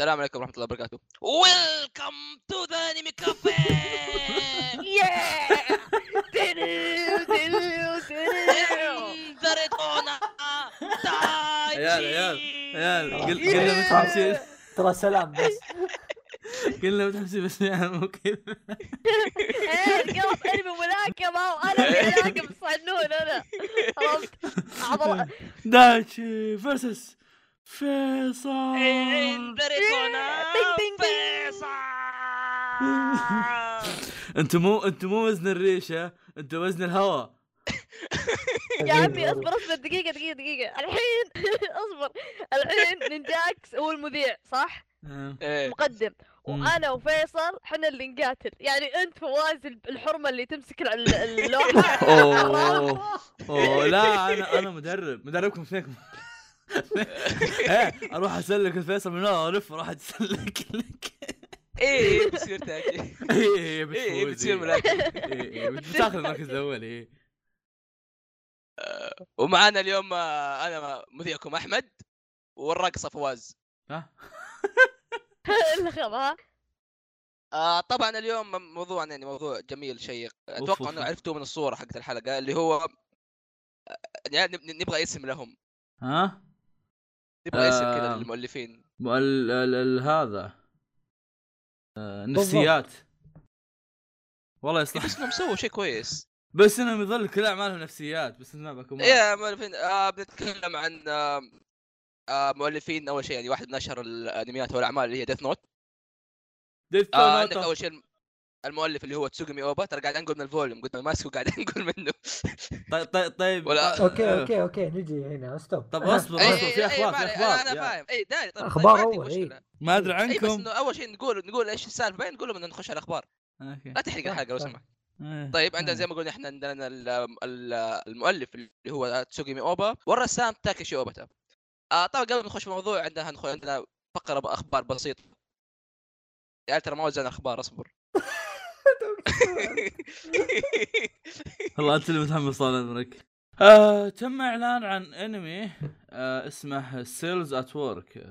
السلام عليكم ورحمة الله وبركاته. ويلكم تو ذا انمي كافيه انذرتونا عيال عيال عيال قل- قلنا متحمسين ترى سلام بس. قلنا متحمسين بس يعني مو كذا قلب إنمي ملاكمه وأنا ملاكم صنون أنا. عرفت دايتشي versus فيصل. فيصل. أنتم مو أنتم مو وزن الريشة أنتم وزن الهواء يا عمي اصبر اصبر دقيقة دقيقة دقيقة. الحين اصبر. الحين نينجاكس هو المذيع صح؟ آه. إيه. مقدم. وأنا وفيصل حنا اللي نقاتل. يعني انت فواز الحرمة اللي تمسك ال- اللوحة. أوه. أوه لا أنا أنا مدرب. مدربكم فيكم إيه أروح أسلك الفيصل من ورا الف أروح أسلك لك. إيه بتصير تاكي. إيه إيه إيه بتصير إيه. ملاكم إيه إيه بتاخذ المركز الأول إيه. ومعانا اليوم آه، أنا مذيعكم أحمد والراقصه فواز. ها؟ آه طبعا اليوم موضوع يعني موضوع جميل شيق. أتوقع. إنه عرفتوه من الصورة حقت الحلقة اللي هو آه، يعني نب- نبغى اسم لهم. ها؟ نبغى اسم آه. كذا للمؤلفين. ال ال ال هذا. آه، نفسيات. والله يصلح. بس إنهم سووا شيء كويس. بس إنهم يظل كل اعمالهم نفسيات بس إنهم بكم يا مؤلفين آه بنتكلم عن آه آه مؤلفين أول شيء يعني واحد من أشهر الأنميات والأعمال اللي هي ديث نوت Death آه عندك Note. أول شيء المؤلف اللي هو تسوغمي اوبا ترى قاعد أنقل من ال volume قلت ما ماسكه قاعد أنقل منه. طيب طيب طيب. ولا- طيب- okay آه. okay okay نجي هنا stop طب أصبر إيه، أصبر إيه، في إيه، أخبار ما في أخبار أنا فاهم. اي داري طيب إيه. مشكلة. ما أدري اي بس عنكم. إنه أول شيء نقول نقول إيش السالفة بعدين نقول لهم نخش على الاخبار لا تحرق الحلقة لو. سمحت. إيه. طيب عندنا زي ما قلنا إحنا عندنا ال- ال- المؤلف اللي هو تسوغيمي أوبا والرسام تاكيشي اوباتا آه طبعا قبل ما نخش في الموضوع عندنا عندنا فقرة بأخبار بسيطة. يا ترى ما وزعنا أخبار أصبر. والله انت اللي متحمس طال عمرك. آه تم إعلان عن انمي آه اسمه Cells at Work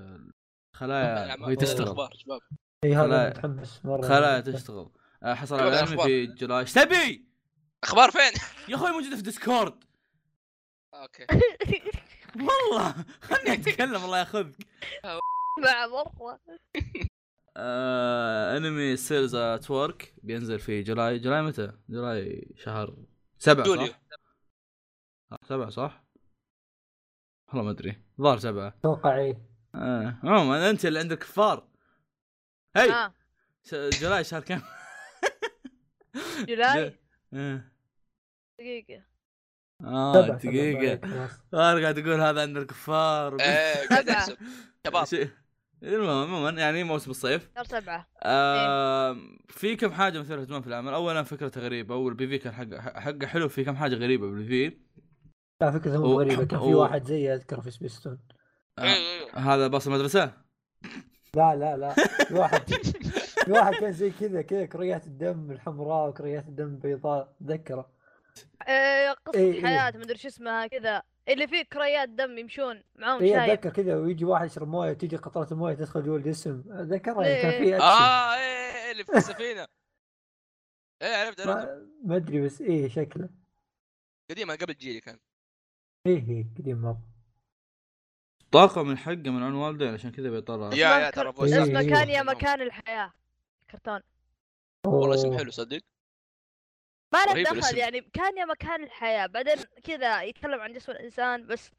خلايا وهي تشتغل. إي خلايا- هذا متحمس مرة. خلايا تشتغل. آه حصل على الانمي الأخبار. في July. إيش تبي؟ أخبار فين؟ يا أخوي موجوده في Discord okay. والله خلني أتكلم الله ياخذك. مع مرة آه انمي Cells at Work بينزل في July July متى؟ July شهر سبعة يوليو. صح؟ آه، سبعة صح؟ والله ما أدري شهر سبعة أتوقع إيه آه. عموما أنت اللي عندك كفار هي ش- July شهر كم؟ July آه. دقيقة آه دقيقة. أنا قاعد أقول هذا عند الكفار إيه قاعد. احسب شباب المهم عموما يعني موسم الصيف. شهر سبعة. آه في كم حاجة مثيرة اهتمام في العمل؟ اولا فكرته غريبه اول PV كان حق حقه حلو في كم حاجة غريبة بال PV لا فكرة مو و- غريبة كان في و- واحد زي أذكر في سبيستون. آه إيه. هذا باص المدرسة؟ لا لا لا. في واحد في واحد كان زي كذا كذا كريات الدم الحمراء وكريات الدم البيضاء تذكره. آه، قصة إيه، إيه. حياة مدري شو اسمها كذا. اللي فيه كريات دم يمشون معاهم اي شاي أتذكر كذا ويجي واحد يشرب موية تيجي قطرة الموية تدخل جوا الجسم. اتذكرها إيه. كان في اكشن آه إيه إيه، اللي في السفينة. إيه عرفت عرفت ما أدري بس إيه شكله. قديما قبل جيلي كان. إيه إيه قديم مرة. من حقه من عن والدين عشان كذا بيضطر يا يا ترى إيه، اسمه إيه. كان يا مكان الحياة. كرتون. والله اسم. حلو صدق. ما له دخل. يعني كان يا مكان الحياة بعدين كذا يتكلم عن جسم الإنسان بس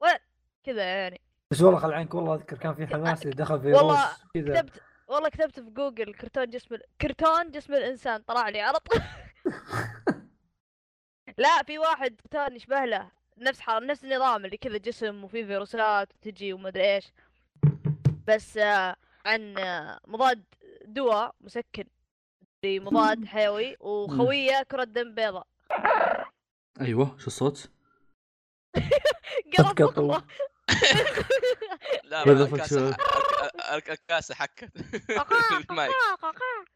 وين كذا يعني. بس والله خل عنك والله أذكر كان في حماس اللي دخل فيروس والله كذا. كتبت والله كتبت في جوجل كرتون جسم ال... كرتون جسم الإنسان طلع لي على طول لا في واحد كرتون يشبه له نفس حال نفس النظام اللي كذا جسم وفيه فيروسات تجي ومدري إيش. بس آه عن آه مضاد دواء مسكن. مضاد حيوي وخوية كرة دم بيضاء. أيوه شو الصوت؟ قرب. فقرة. لا fuck الكاسه الكاسه حكت. المايك.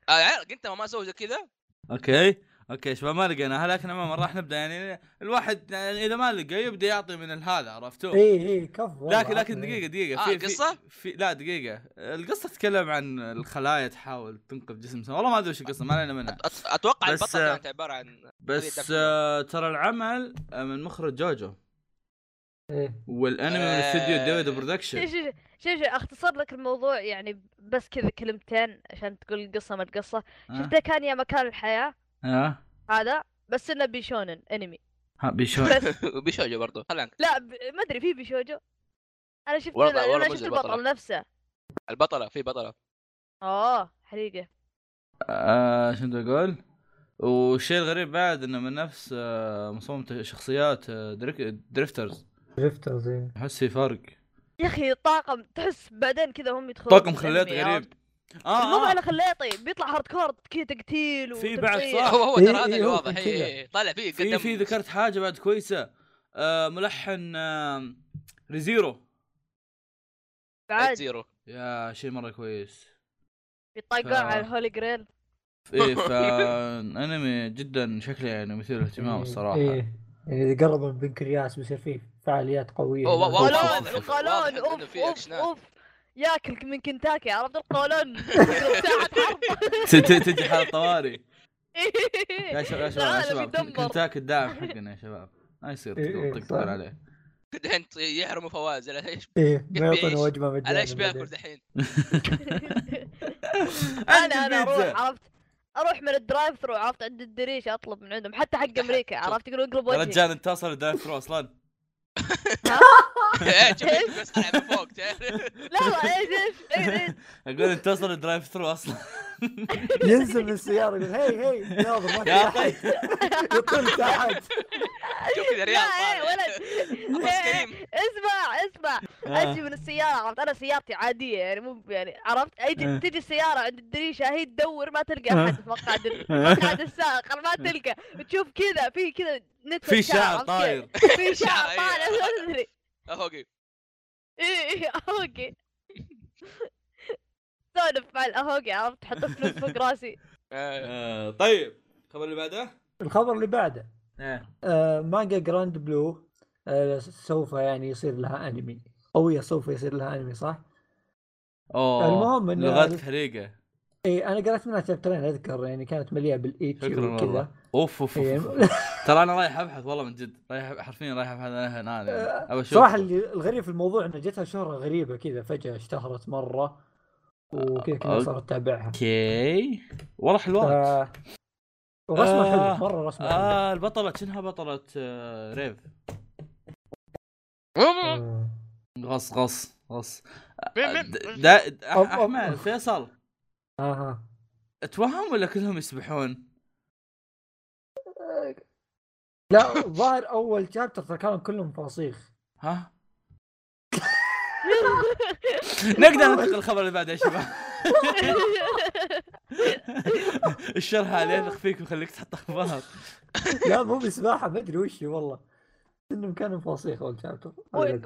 آه، أنت ما زي كذا؟ okay. okay شباب ما لقيناها لكن عموما راح نبدأ يعني الواحد يعني إذا ما لقى يبدأ يعطي من هذا عرفتوا؟ إي إي كفو والله لكن لكن عطنا. دقيقة دقيقة آه، في القصة؟ في, في لا دقيقة القصة تتكلم عن الخلايا تحاول تنقذ جسم سم. والله ما أدري وش القصة ما علينا منها أتوقع بس، البطل آه، كانت عبارة عن بس هذه آه ترى العمل آه، من مخرج جوجو. والأنمي من آه. استوديو David Production شوف شوف أختصر لك الموضوع يعني بس كذا كلمتين عشان تقول القصة ما القصة شفته كان يا مكان الحياة آه هذا بس إنه بيشونن انمي ها بيشون بس. بشوجو برضو خلينا لا ب... ما أدري في بيشوجو أنا شفت والله- والله أنا شفت البطل البطلة. نفسه. البطلة في بطلة. آه حقيقة آه شنو بدي أقول؟ والشيء الغريب بعد إنه من نفس آه مصمم شخصيات آه دريك دريفترز. دريفترز إيه. أحس في فرق. يا أخي الطاقم تحس بعدين كذا هم يدخلون طاقم بالأنمي، غريب؟ آه, مو آه. على خليطي بيطلع هارد كور كذا تقتيل في بعد. صح. هو هو إيه، ترى هذا اللي واضح. إيه، طالع فيه في قدم في ذكرت حاجة بعد كويسة آه ملحن آه ريزيرو بعد زيرو يا شيء مرة كويس بيطاقون آه. على الهولي جريل إيه فانمي جدا شكله يعني مثير للاهتمام إيه، الصراحة إيه. يعني إذا قرب من بنكرياس بيصير فيه فعاليات قوية واضح إنه أوف في أوف. أوف ياكل من كنتاكي عرفت؟ القولون. يضرب ساعة حرب. ت- ت- تجي حاله طوارئ. يا شباب يا شباب يا شباب يدمر. كنتاك الداعم حقنا يا شباب. ما يصير إيه، إيه، تطقطقون صح. عليه. دحين يحرموا فواز. على إيش إيه ما يعطونا؟ وجبة مجانا على إيش بيأكل. دحين أنا أنا أروح. عرفت؟ أروح من ال drive thru عرفت؟ عند الدريش أطلب من عندهم. حتى حق أمريكا عرفت؟ يقولوا اقلب وجهي. رجال انت تصل ال drive thru أصلا. إيه، بس من فوق تعرف؟ لا لا إيش إيش أقول انت تصل ال drive thru أصلا ينزل من السياره يقول هي هي ناظر ما في يا احد يطل تحت شوف كذا إيه طالع ولد اسمع اسمع. أجي من السياره عرفت أنا سيارتي عاديه يعني مو يعني عرفت. أجي تجي السياره عند الدريشه هي تدور ما تلقى احد في مقعد مقعد السائق ما تلقى تشوف كذا في كذا في شعر طاير؟ في شعر، إيه. طالع ما أدري. ahoge إيه إيه ahoge سولف مع ال ahoge عرفت تحط فلوس فوق راسي. آه، طيب الخبر اللي بعده؟ الخبر اللي بعده. إيه آه مانجا Grand Blue آه سوف يعني يصير لها أنمي. أو هي سوف يصير لها أنمي صح؟ أوه المهم إن لغات حريقه اي أنا قرأت منها شابترين أذكر يعني كانت مليئة بال ecchi شكرا وكذا. والله. أوف أوف. أوف. ترى أنا رايح أبحث والله من جد رايح حرفيا رايح أبحث عنها الان يعني. ابى أشوف صراحة اللي الغريب في الموضوع انه جتها شهرة غريبة كذا فجأة اشتهرت مرة وكذا كذا آه، صارت تتابعها okay والله حلوات آه ورسمها آه، حلو مرة رسمها حلو آه البطلة شنها بطلة آه ريف آه. غص غص غص آه،. أحمد فيصل أها توهم ولا كلهم يسبحون؟ لا ظاهر أول شابتر ترى كانوا كلهم فصيخ. ها؟ نقدر ننتقل الخبر اللي بعده يا شباب. الشرح عليه يثق فيك ويخليك تحط أخبار. لا مو بسباحه ما أدري وش هي والله. إنهم كانوا فصيخ أول chapter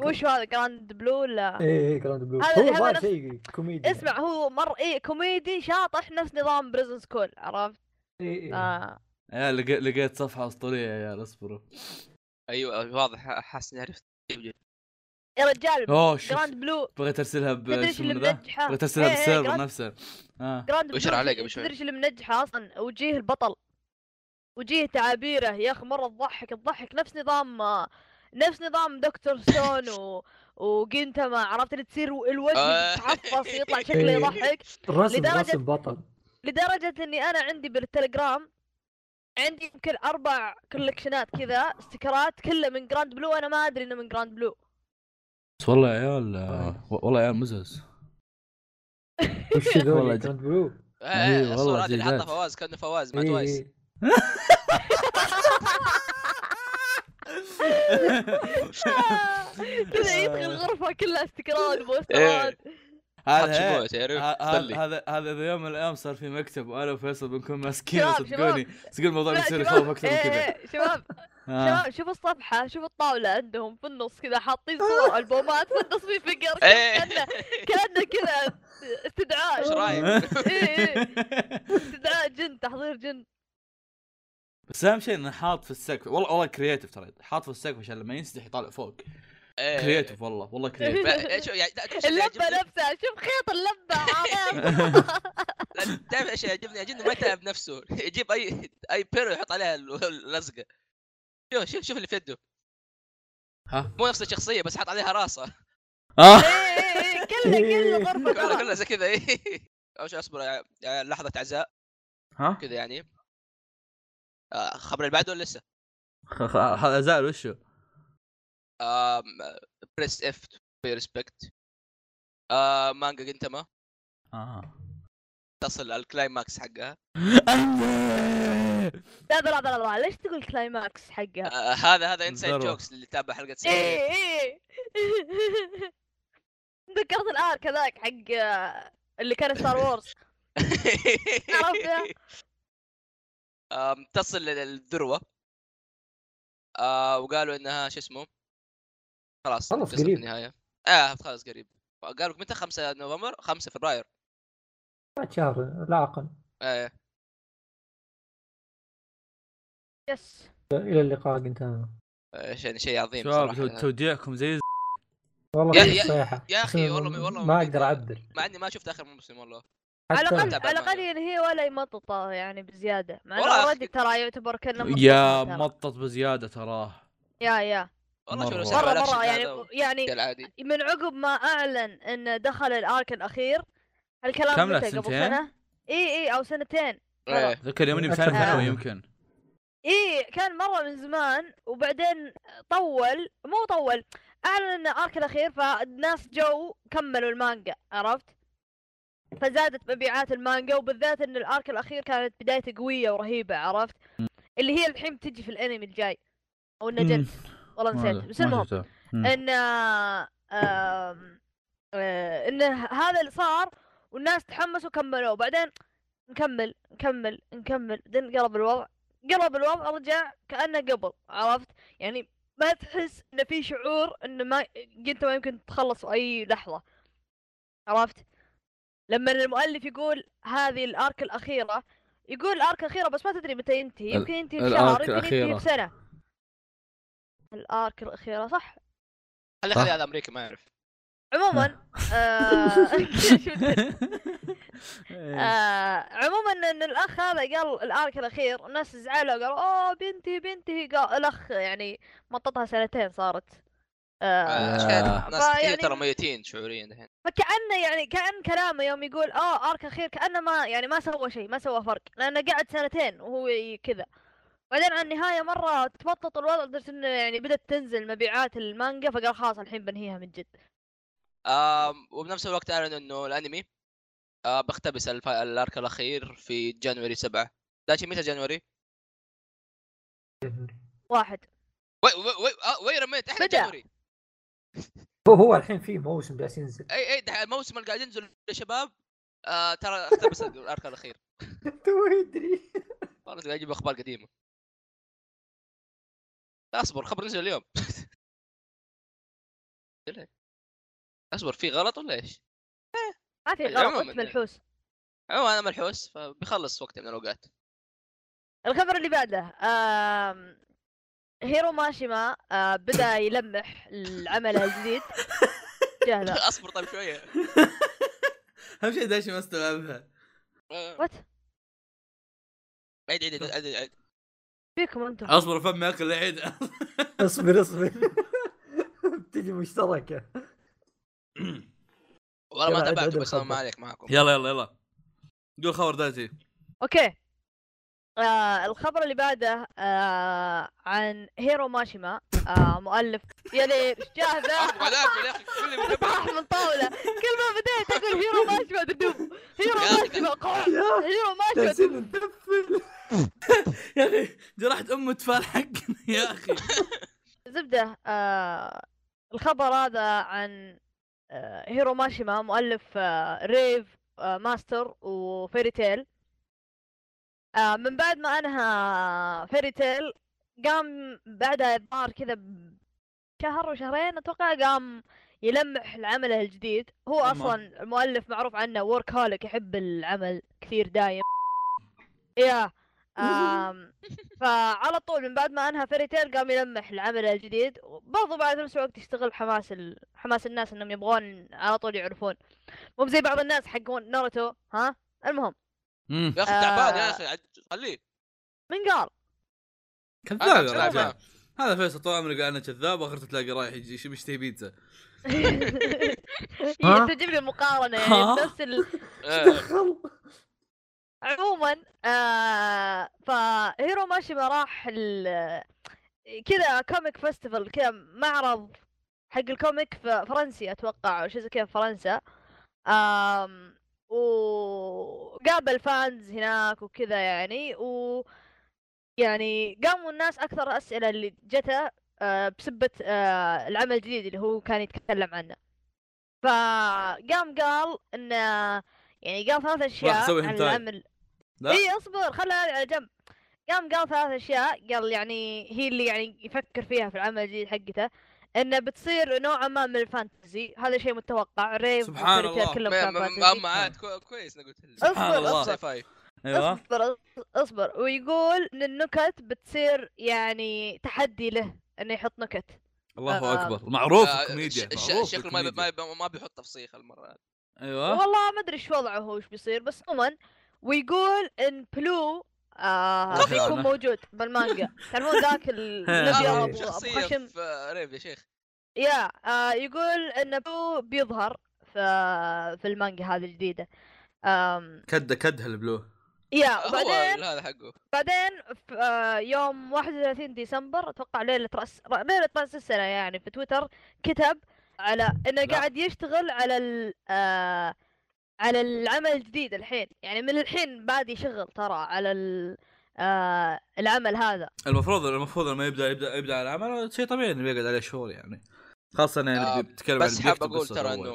وش هذا Grand Blue ولا؟ إيه إيه Grand Blue هذا- هو ظاهر نفس- شيء كوميدي اسمع هو مر إيه كوميدي شاطح نفس نظام Prison School عرفت؟ إيه إيه. آه. يا لقيت لقيت صفحة أسطورية يا عيال اصبروا أيوه واضح حاسس إني عرفت يا رجال أوه شوف Grand Blue بغيت أرسلها منجحه؟ بغيت أرسلها إيه، إيه، بال server نفسه. آه. Grand Blue قبل شوي. تدري إيش اللي منجحه أصلا؟ وجيه البطل. وجيه تعابيره. يا أخي مرة تضحك تضحك. نفس نظام نفس نظام Dr. Stone و... و Gintama عرفت اللي تصير الوجه آه. يتعفص يطلع شكله إيه. يضحك الرسم لدرجة- رسم بطل. لدرجة إني أنا عندي بالتليجرام عندي يمكن أربع كولكشنات كذا استيكرات كلها من Grand Blue أنا ما أدري إنه من Grand Blue بس والله يا عيال آه، والله يا عيال مزز. وش والله ذول Grand Blue إيه إيه، إيه، الصورة والله هذه اللي حطها. فواز كأنه فواز مع إيه Twice. كذا يدخل الغرفة كلها استيكرات إيه. بوسترات. هذا شموع تعرف ه- هذا هذا هذا إذا يوم من الأيام صار في مكتب وأنا وفيصل بنكون ماسكين شباب، صدقوني صدقوني الموضوع بيصير شباب، يخوف أكثر من إيه، كذا إيه، شباب. آه. شباب شوفوا الصفحة شوفوا الطاولة عندهم في النص كذا حاطين صور ألبومات في النص في فقر إيه. كأنه كأنه كذا استدعاء. إيش رأيك؟ إيه، إيه. استدعاء جن تحضير جن. بس أهم شيء إنه حاط في السقف والله والله creative ترى. حاط في السقف عشان لما ينسدح يطالع فوق. إيه. creative والله والله creative ب- شو- يعني اللبه؟ نفسها شوف خيط اللبه تعرف إيش يعجبني؟ يعجبني ما يتعب نفسه. يجيب أي أي بيرو يحط عليها ال- اللزقه شوف شوف شوف اللي في يده. ها؟ مو نفس الشخصية بس حط عليها راسه. آه. إيه إيه كله كله غرفة. كلها زي كذا اول شيء أصبر لحظة عزاء ها؟ كذا يعني. آه، خبر اللي بعده ولا لسه؟ زال وشو بريس اف في ريسبكت مانجا جنتما آه. تصل الكلايماكس حقها. لا لا لا لا لا ليش تقول كلايماكس حقها؟ آه، هذا هذا inside. jokes اللي تابع حلقة إيه season إيه. ذكرت ال arc هذاك حق آه، اللي كان Star Wars تصل للذروه آه وقالوا إنها شو اسمه؟ خلاص خلص قريب. النهايه آه خلاص قريب. قالوا متى؟ 5 نوفمبر؟ 5 فبراير. بعد شهر لا أقل. آه. yes. إلى اللقاء قلت أنا. آه، شيء شيء عظيم شباب توديعكم زي والله يا- يا- يا أخي، بس والله- والله ما ما- أقدر اعبر مع إني ما شفت آخر موسم والله. على الأقل على الأقل. ينهي ولا يمططه يعني بزيادة. مع انه. already ترى يعتبر كانه مطط يا. مطط بزيادة تراه. يا يا. والله شو مرة. الأكشن مرة يعني يعني العادي من عقب ما أعلن انه دخل ال arc الأخير الكلام كم له، سنتين؟ إي إي أو سنتين. إيه. ذكر يوم اني ثانوي. يمكن. إي كان مرة من زمان وبعدين طول مو طول أعلن انه arc الأخير فالناس جو كملوا المانجا عرفت؟ فزادت مبيعات المانجا وبالذات إن ال arc الأخير كانت بدايته قوية ورهيبة عرفت؟ اللي هي الحين بتجي في الأنمي الجاي أو انه جد والله نسيت. بس المهم. إن آه، إن هذا اللي صار والناس تحمسوا وكملوا بعدين نكمل نكمل نكمل. بعدين قلب الوضع قلب الوضع رجع كأنه قبل عرفت؟ يعني ما تحس انه في شعور انه ما انت ما يمكن تخلص أي لحظة. عرفت؟ لما المؤلف يقول هذه الارك الأخيرة يقول الارك الاخيره بس ما تدري متى ينتهي. يمكن ينتهي في الآرك شهر يمكن ينتهي. بسنة. الآرك الأخيرة صح؟ خلي. خلي هذا امريكي ما يعرف عموما آه،. آه عموما إن الأخ هذا قال الآرك الأخير الناس زعلوا قالوا أوه بنتي بنتي قال الأخ يعني مططها سنتين صارت. آه، آه آه. ناس كثير فيعني- ترى ميتين شعوريا الحين فكأنه يعني كأن كلامه يوم يقول آه آرك أخير كأنه ما يعني ما سوى شيء ما سوى فرق لأنه قعد سنتين وهو كذا. بعدين على النهاية مرة تبطط الوضع لدرجة إنه يعني بدأت تنزل مبيعات المانجا فقال خلاص الحين بنهيها من جد. آم وبنفس الوقت اعلنوا إنه الأنمي آه بيقتبس الف- ال arc الأخير في January 7 داشي متى January؟ واحد. وي وي وي آه وي رميت إحنا. January. هو هو الحين في موسم جالس ينزل. أي أي الموسم اللي قاعد ينزل يا شباب آه ترى اقتبس الأرك الأخير. تو يدري والله قاعد يجيب أخبار قديمة. أصبر خبر نزل اليوم؟ أصبر في غلط ولا إيش؟ ما في غلط أنت. ملحوس. عموما أنا ملحوس فبيخلص وقت من الأوقات. الخبر اللي بعده آم... هيرو ماشيما آه بدأ يلمح العمل الجديد. جهله. أصبر طيب شوية. أهم شيء دايش ما استوعبها. آه، وات عيد عيد عيد عيد. فيكم أنتم؟ أصبر فمي أكل العيد. اصبر اصبر. بتجي مشتركة. والله ما تابعته بس ما. عليك معكم. يلا يلا يلا. قول خبر دايتي. أوكي. آه الخبر اللي بعده آه عن هيرو ماشيما آه مؤلف. يا ليل إيش اللي طاح من طاولة. كل ما بديت أقول هيرو ماشيما دبدوب هيرو. ماشيما هيرو ماشيما يا أخي جرحت ام تفال حقنا يا أخي. زبدة آه الخبر هذا عن آه هيرو ماشيما مؤلف آه ريف آه ماستر وفيري تيل. آه من بعد ما انهى فيري تيل قام بعدها الظاهر كذا بشهر وشهرين أتوقع قام يلمح لعمله الجديد. هو تمام. أصلا المؤلف معروف عنه workaholic يحب العمل كثير دايم. يا آم، فعلى طول من بعد ما انهى فيري تيل قام يلمح العمل الجديد. برضو بعد نفس الوقت يستغل حماس ال... حماس الناس إنهم يبغون على طول يعرفون. مو زي بعض الناس حقون ناروتو ها؟ المهم. يا أخي آه. تعبان يا أخي عج- خليه. من قال كذاب يا رجال هذا فيصل طول عمرك قال انه كذاب واخرته تلاقي رايح يجي يشتهي بيتزا. تجيب لي مقارنة ها؟ يعني نفس ال... آه. دخل عموما آه فهيرو ماشيما راح ال... كذا comic festival كذا معرض حق ال comic في فرنسي أتوقع أو شيء زي كذا في فرنسا. آم وقابل fans هناك وكذا يعني و يعني قاموا الناس أكثر الاسئله اللي جته آه بسبة آه العمل الجديد اللي هو كان يتكلم عنه. فقام قال انه يعني قال ثلاث أشياء عن. العمل. لا. إي أصبر خلها على جنب. قام قال ثلاث أشياء قال يعني هي اللي يعني يفكر فيها في العمل الجديد حقته. إنه بتصير نوعا ما من ال fantasy. هذا شيء متوقع. ريف سبحان الله. كلهم ما- كان ما- fantasy. ما عاد كو- كويس أنا قلت لك. سبحان الله. أصبر. sci-fi أيوه. أصبر أصبر. ويقول إن النكت بتصير يعني تحدي له إنه يحط نكت. الله آه. أكبر. معروف آه، الكوميديا الش- معروف شكله ما. ما ما بيحط تفصيل المره أيوه. والله ما أدري إيش وضعه هو إيش بيصير. بس عموما ويقول إن بلو آه كفو. بيكون موجود بالمانجا تعرفون ذاك ال- ها. الابيض آه، ابو خشم في ريف يا شيخ يا آه يقول إن بلو بيظهر في في المانجا هذه الجديدة كد كدها البلو يا هو وبعدين هذا حقه بعدين في آه يوم 31 ديسمبر أتوقع ليلة راس ليلة رأس السنة يعني في تويتر كتب على إنه. قاعد يشتغل على ال آه على العمل الجديد الحين. يعني من الحين بادي شغل ترى على ال آه العمل هذا. المفروض المفروض لما يبدأ يبدأ يبدأ على العمل شيء طبيعي إنه بيقعد عليه شهور يعني. خاصة يعني آه، بتتكلم عن بس حاب أقول ترى. إنه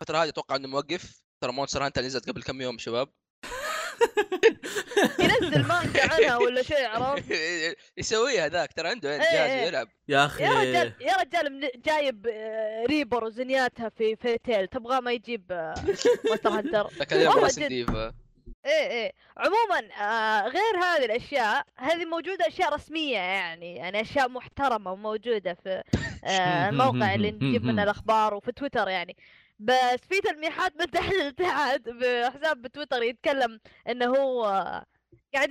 الفترة هذه أتوقع إنه موقف. ترى مونستر هانتر نزلت قبل كم يوم شباب؟ ينزل مانجا عنها ولا شيء عرفت؟ يسويها ذاك ترى عنده إيه، جهاز إيه. يلعب. يا أخي. يا رجال يا رجال من- جايب آه، ريبر وزنياتها في فيتيل تبغى ما يجيب آه، مونستر هانتر إيه إيه. عموما آه غير هذه الأشياء هذه موجودة أشياء رسمية يعني يعني أشياء محترمة وموجودة في آه الموقع اللي نجيب منه الأخبار وفي تويتر يعني. بس في تلميحات من تحت لتحت بحساب بتويتر يتكلم إنه هو قاعد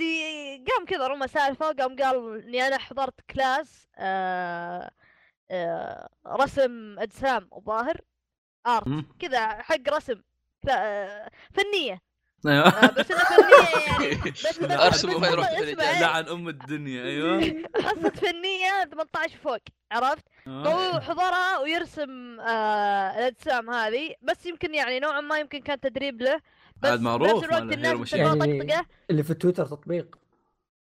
قام كذا رمى سالفة قام قال إني أنا حضرت كلاس آه آه رسم أجسام الظاهر آرت. كذا حق رسم فنية. أيوه. آه، بس إنه فنية يعني. بس بس وما يروح لعن أم الدنيا أيوه. حصة فنية 18 فوق. عرفت؟ هو حضرها ويرسم آه الأجسام هذه بس يمكن يعني نوعا ما يمكن كان تدريب له بس عاد معروف بنفس الوقت الناس ماشين. طقطقه اللي في تويتر تطبيق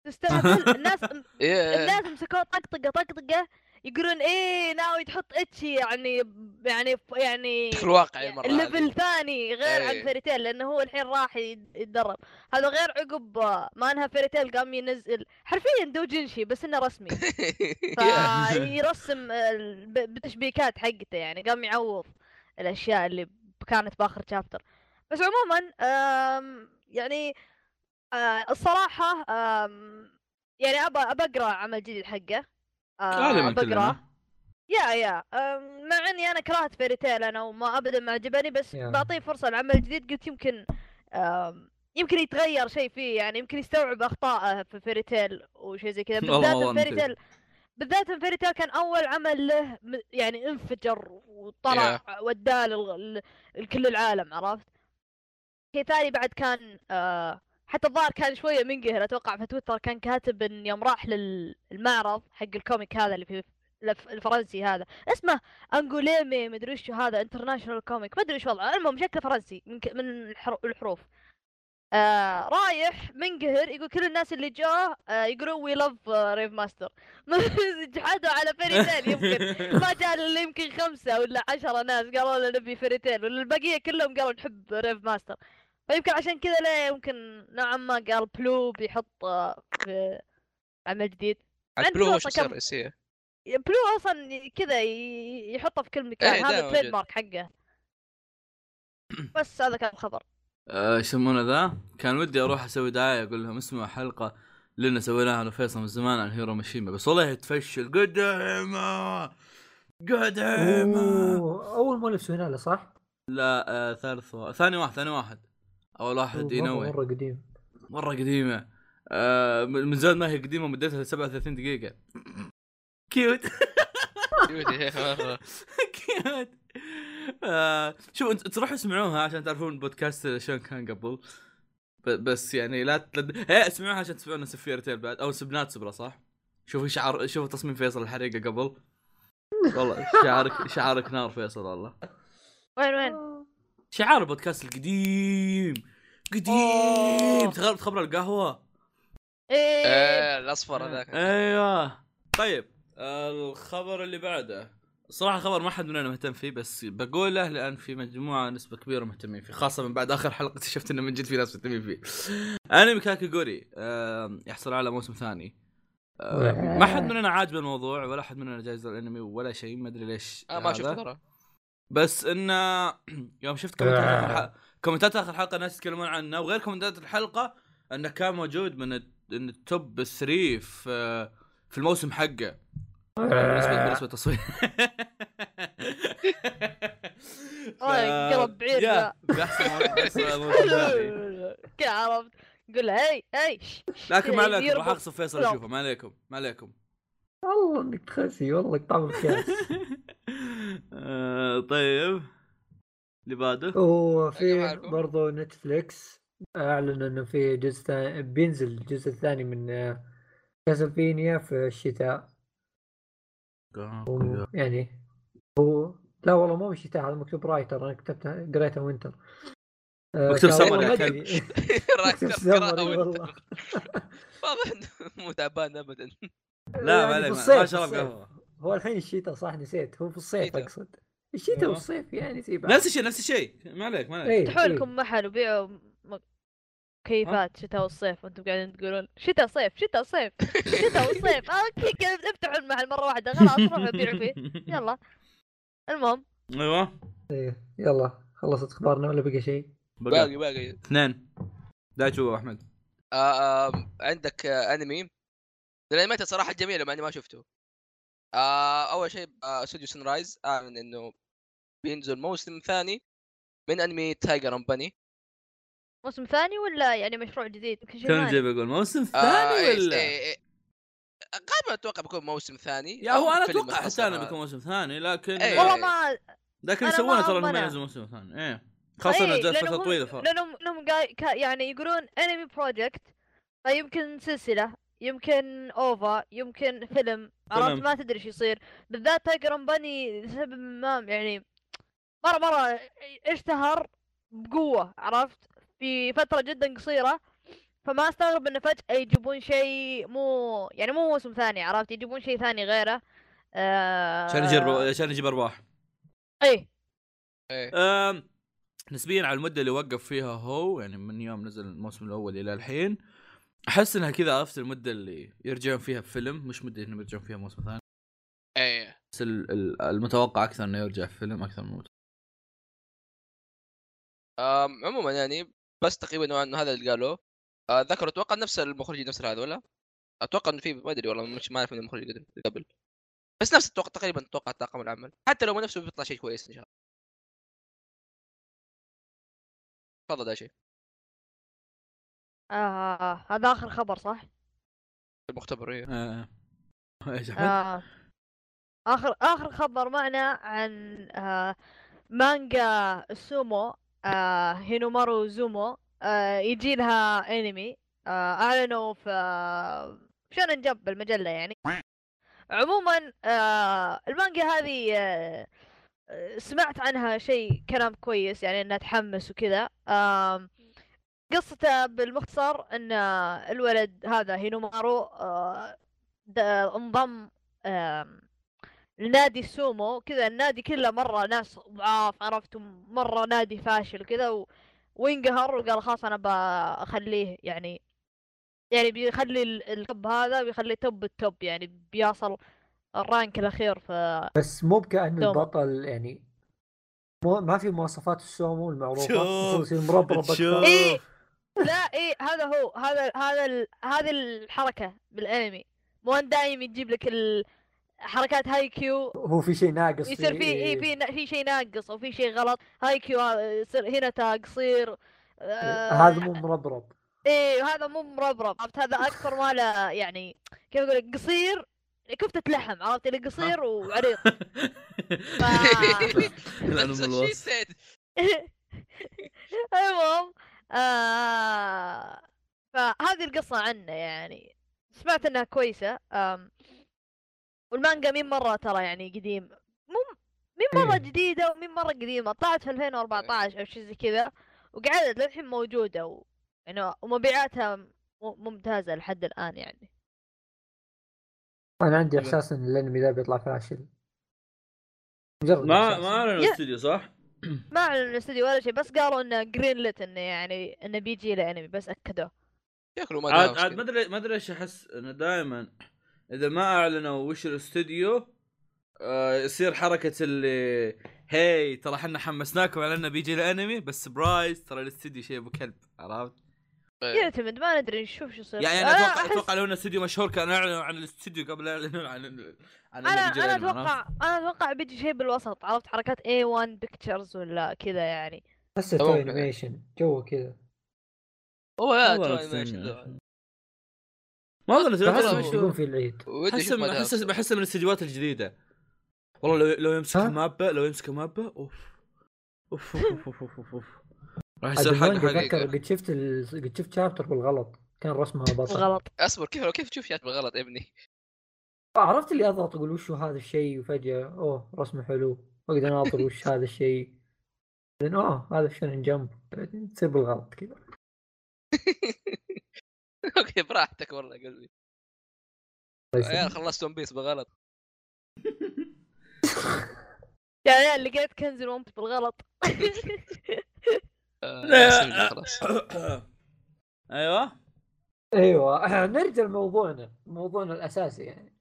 تستهبل الناس. الناس مسكوه طقطقه طقطقه يقولون إيه ناوي تحط ecchi يعني يعني يعني في الواقع هذه. level ثاني غير عن إيه. فيريتيل لأنه هو الحين راح يتدرب. هذا غير عقب ما انهى فيريتيل قام ينزل حرفيا doujinshi بس إنه رسمي. فيرسم بتشبيكات حقته يعني قام يعوض الأشياء اللي كانت بآخر chapter بس عموما يعني آه، الصراحة يعني ابى ابى أقرأ عمل جديد حقه. غالبا أقراه. كلنا يا يا مع إني أنا كرهت فيري تيل أنا وما ابدا ما عجبني بس يا. بعطيه فرصة العمل الجديد قلت يمكن يمكن يتغير شيء فيه يعني يمكن يستوعب أخطائه في فيري تيل وشيء زي كذا بالذات فيري. تيل بالذات فيري تيل كان أول عمل له يعني انفجر وطلع وداه لل- لكل العالم عرفت شيء ثاني بعد كان آه حتى الظاهر كان شوية منقهر أتوقع في تويتر كان كاتب إن يوم راح للمعرض حق ال comic هذا اللي في الف- الفرنسي هذا اسمه انجوليمي مدري وش هذا international comic ما أدري وش وضعه المهم شكله فرنسي من, ك... من الحر... الحروف. آه رايح منقهر يقول كل الناس اللي جوه آه يقولون we love ريف ماستر جحدوا على فيري تيل يمكن ما جاء يمكن خمسة ولا عشرة ناس قالوا لنا نبي ولا البقية كلهم قالوا نحب ريف ماستر فيمكن عشان كذا ليه يمكن نوعا ما قال بلو بيحط آه، في عمل جديد. بلو وش كم-؟ بلو أصلا كذا يحطه في كل مكان. إيه، هذا ال trade موجود. mark حقه. بس هذا كان خبر آه، إيش يسمونه ذا؟ كان ودي أروح أسوي دعاية أقول لهم اسمعوا حلقة لنا سويناها أنا وفيصل من زمان عن هيرو ماشيما. بس والله تفشل قديمة! أوه، أول مؤلف سوينا له صح؟ لا آه ثالث و... ثاني واحد ثاني واحد. أول واحد ينوي مره قديم. مرة قديمة. آه من من زمان ما هي قديمة مدتها 37 دقيقة. كيوت. مرة. كيوت. آه شوف انت تروحوا اسمعوها عشان تعرفون البودكاست شلون كان قبل. ب- بس يعني لا تلد... إيه اسمعوها عشان تسمعون سفير تيل بعد. أو سبنات سبرا صح؟ شوفوا شعر شوفوا تصميم فيصل الحريقة قبل. والله شعارك شعارك نار فيصل والله. وين وين؟ شعار البودكاست القديم. قديم أوه. تخبر القهوة إيه إيه الأصفر هذاك أيوه طيب الخبر اللي بعده صراحة خبر ما حد مننا مهتم فيه بس بقوله لأن في مجموعة نسبة كبيرة مهتمين فيه خاصة من بعد آخر حلقة اكتشفت إنه من جد في ناس مهتمين فيه. أنمي كاكيجوري آه، يحصل على موسم ثاني. آه، ما حد مننا عاجبه الموضوع ولا حد مننا جايز الأنمي ولا شيء ما أدري ليش آه ما هذا. شفت ترى بس إنه يوم شفت كومنتات كومنتات آخر الحلقة الناس يتكلمون عنه وغير كومنتات الحلقة إنه كان موجود من الت- من ال top 3 في في الموسم حقه. بالنسبة بالنسبة للتصوير. آه، قلب بعير يا. كذا عرفت. قول شش، شش، لكن ما عليكم. راح اغصب فيصل يشوفه. ما عليكم ما عليكم. والله إنك تخسي والله قطع الخياس آه، طيب. اللي بعده؟ وفي. برضو نتفليكس أعلن إنه في جزء ثاني بينزل الجزء الثاني من آه، كاسلفينيا في الشتاء. و- يعني هو لا والله مو بالشتاء هذا مكتوب رايتر أنا كتبتها قريتها وينتر آه، مكتوب سمر يا مكتوب سمر والله. واضح إنه مو تعبان ابدا. لا ما يعني عليك ما الصيف، ما شرب. قهوة. هو الحين الشتاء صح نسيت هو في الصيف. أقصد. الشتاء. والصيف يعني زي بعض. نفس الشيء نفس الشيء. ما عليك ما عليك. إيه، افتحوا إيه. لكم محل وبيعوا كيفات شتاء والصيف وأنتم قاعدين تقولون. شتاء صيف شتاء صيف شتاء والصيف أوكي كذا افتحوا المحل مرة واحدة. خلاص روحوا بيعوا فيه. يلا. المهم. أيوه. إيه، يلا. خلصت اخبارنا ولا بقى شيء؟ باقي باقي. اثنين. دايتشو أحمد. آه آم، عندك آه انمي الانميات صراحة جميلة مع إني ما شفته. آه أول شيء آه استوديو Sunrise اعلن إنه بينزل موسم ثاني من أنمي Tiger & Bunny موسم ثاني ولا يعني مشروع جديد جاي بقول موسم آه ثاني إيه، ولا إيه، إيه. غالبا أتوقع بيكون موسم ثاني يا هو أنا أتوقع حتى. أنا بيكون موسم ثاني لكن. والله ما لكن يسوونه ما ترى انهم أمنع. ينزلوا موسم ثاني إيه خاصة إنه إيه، جالس فترة لأنهم- طويلة ف... لأنهم. كا- يعني يقولون أنمي project فيمكن سلسلة يمكن OVA يمكن فيلم عرفت. ما تدري إيش يصير بالذات Tiger Bunny لسبب ما يعني مرة مرة اشتهر بقوة عرفت؟ في فترة جدا قصيرة فما استغرب إنه فجأة يجيبون شيء مو يعني مو موسم ثاني عرفت؟ يجيبون شيء ثاني غيره. آه... عشان يجيب عشان يجيب ارباح إيه. إيه. نسبيا على المدة اللي وقف فيها هو يعني من يوم نزل الموسم الأول إلى الحين أحس إنها كذا عرفت المدة اللي يرجعون فيها بفيلم مش مدة إنهم يرجعون فيها موسم ثاني. إيه. بس ال- ال- المتوقع أكثر إنه يرجع في فيلم أكثر من عموما يعني بس تقريبا نوعا انه هذا اللي قالوه آه، ذكروا أتوقع نفس المخرجين نفس هذا ولا؟ أتوقع إنه في ما أدري والله مش ما أعرف من المخرج قبل بس نفس أتوقع تقريبا أتوقع طاقم العمل حتى لو ما نفسه بيطلع شيء كويس إن شاء الله تفضل ده شيء آه... هذا آخر خبر صح؟ المختبر إيه. آه. إيش احمد؟ آه. آخر آخر خبر معنا عن آه مانجا السومو آه هينومارو زومو آه يجي لها انمي. آه اعلنوا في آه شونن المجله يعني. عموما آه المانجا هذه آه آه، سمعت عنها شيء كلام كويس يعني إنها تحمس وكذا. آم، قصته بالمختصر إن آه، الولد هذا هينومارو آه، انضم آم، لنادي السومو كذا النادي كله مرة ناس ضعاف عرفت مرة نادي فاشل كذا و... وينقهر وقال خلاص أنا بخليه يعني يعني بيخلي ال- ال top هذا بيخليه top ال top يعني بيصل ال rank الأخير في بس مو بكأنه دوم. البطل يعني مو ما في مواصفات السومو المعروفة يصير مربرب إيه. لا إيه هذا هو هذا هذا ال... هذه الحركة بالأنمي مو دايم يجيب لك ال... حركات Haikyuu هو في شيء ناقص يصير في إيه. اي في نا- في شيء ناقص أو في شيء غلط. Haikyuu هذا يصير هنا تقصير آه هذا مو مربرب. إيه وهذا مو مربرب. عرفت؟ هذا أكثر ما له يعني كيف أقول لك قصير كفتة لحم عرفت؟ اللي قصير وعريض. سيد المهم آه فهذه القصة عنه يعني. سمعت إنها كويسة آم والمانجا مين مرة ترى يعني قديم مو مين مرة إيه. جديدة ومين مرة قديمة طلعت في 2014 أو شيء زي كذا وقعدت للحين موجودة و... يعني ومبيعاتها م- ممتازة لحد الآن يعني أنا عندي حلو. إحساس إن الأنمي ذا بيطلع فاشل مجرد ما. ما أعلنوا. الاستوديو صح؟ ما أعلنوا الاستوديو ولا شيء بس قالوا إنه green lit إنه يعني إنه بيجي له انمي بس اكدوه شكله ما عاد دام عاد ما ادري ما أدري إيش أحس إنه دائما إذا ما أعلنوا وش الاستوديو آه يصير حركة اللي هي ترى إحنا حمسناكم على إنه بيجي الأنمي بس surprise ترى الاستوديو شيء أبو كلب عرفت؟ يعتمد ما ندري نشوف شو يصير يعني أنا أتوقع أحس- أتوقع لو انه استوديو مشهور كانوا أعلنوا عن الاستوديو قبل لا يعلنون عن عن أنا أنا؟ أتوقع أنا أتوقع بيجي شيء بالوسط عرفت حركات A1 بيكتشرز ولا كذا يعني هسه تو. انيميشن جو كذا هو يا والله تو ذا. ما هو- إنه يكون في العيد. احس احس بحس من الاستديوهات الجديدة. والله لو لو يمسك ها؟ مابا لو يمسك مابا أوف. أوف أوف أوف أوف أوف, أوف. راح يصير حق اتذكر قد شفت ال... قد شفت شابتر بالغلط. كان رسمها بطل. غلط أصبر كيف كيف تشوف chapter بالغلط يا ابني؟ عرفت اللي أضغط أقول وش هو هذا الشيء وفجأة أوه رسمه حلو. واقدر اناظر وش هذا الشيء. بعدين أوه هذا شنن جنب بعدين تصير بالغلط كذا. أوكي براحتك والله قلبي. يا. خلصت One Piece بالغلط يا عيال لقيت كنز One Piece بالغلط. آه، خلاص. أيوه. أيوه. نرجع لموضوعنا موضوعنا الأساسي يعني.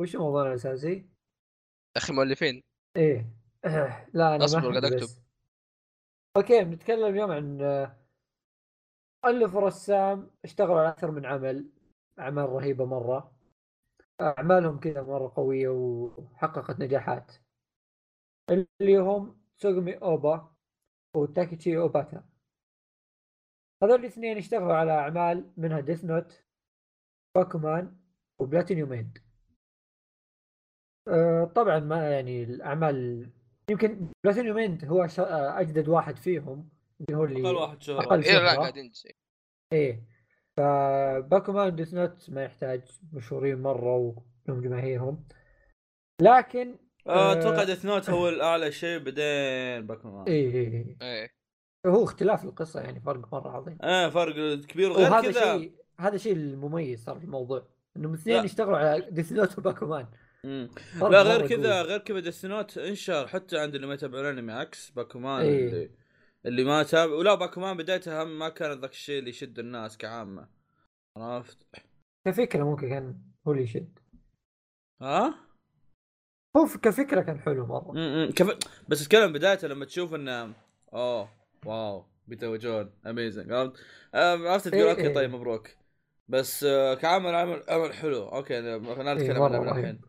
وش موضوعنا الأساسي؟ أخي مؤلفين. إيه. لا أنا أحب قاعد بس. أكتب. أوكي بنتكلم اليوم عن آه، مؤلف ورسام اشتغلوا على أكثر من عمل أعمال رهيبة مرة. أعمالهم كذا مرة قوية وحققت نجاحات. اللي هم سوغمي اوبا وتاكيتشي اوباتا هذول الاثنين اشتغلوا على أعمال منها Death Note Bakuman و Platinum End طبعا ما يعني الأعمال يمكن Platinum End هو آه، أجدد واحد فيهم. اللي هو اللي أقل واحد شهرة أقل إيه لا شهرة. قاعدين إيه ف Bakuman Death Note ما يحتاج مشهورين مرة ولهم جماهيرهم لكن آه، آه، أتوقع Death Note هو الأعلى شيء بعدين Bakuman إيه إيه إيه. إيه هو اختلاف القصة يعني فرق مرة عظيم إيه فرق كبير غير وهذا كذا شيء هذا شيء المميز صار في الموضوع انهم الاثنين لا. يشتغلوا على Death Note و Bakuman لا غير كذا. غير كذا Death Note انتشر حتى عند اللي ما يتابعون انمي عكس Bakuman إيه. اللي اللي ما تابع ولا Bakuman بدايتها هم ما كان ذاك الشيء اللي يشد الناس كعامة عرفت؟ كفكرة ممكن كان هو اللي يشد ها؟ هو كفكرة كان حلو مرة كيف بس أتكلم بدايته لما تشوف انه أوه wow بيتوجون amazing عرفت؟ عرفت تقول إيه، okay إيه. طيب مبروك بس آه، كعمل عمل عمل حلو okay خلينا نتكلم مرة عنه. الحين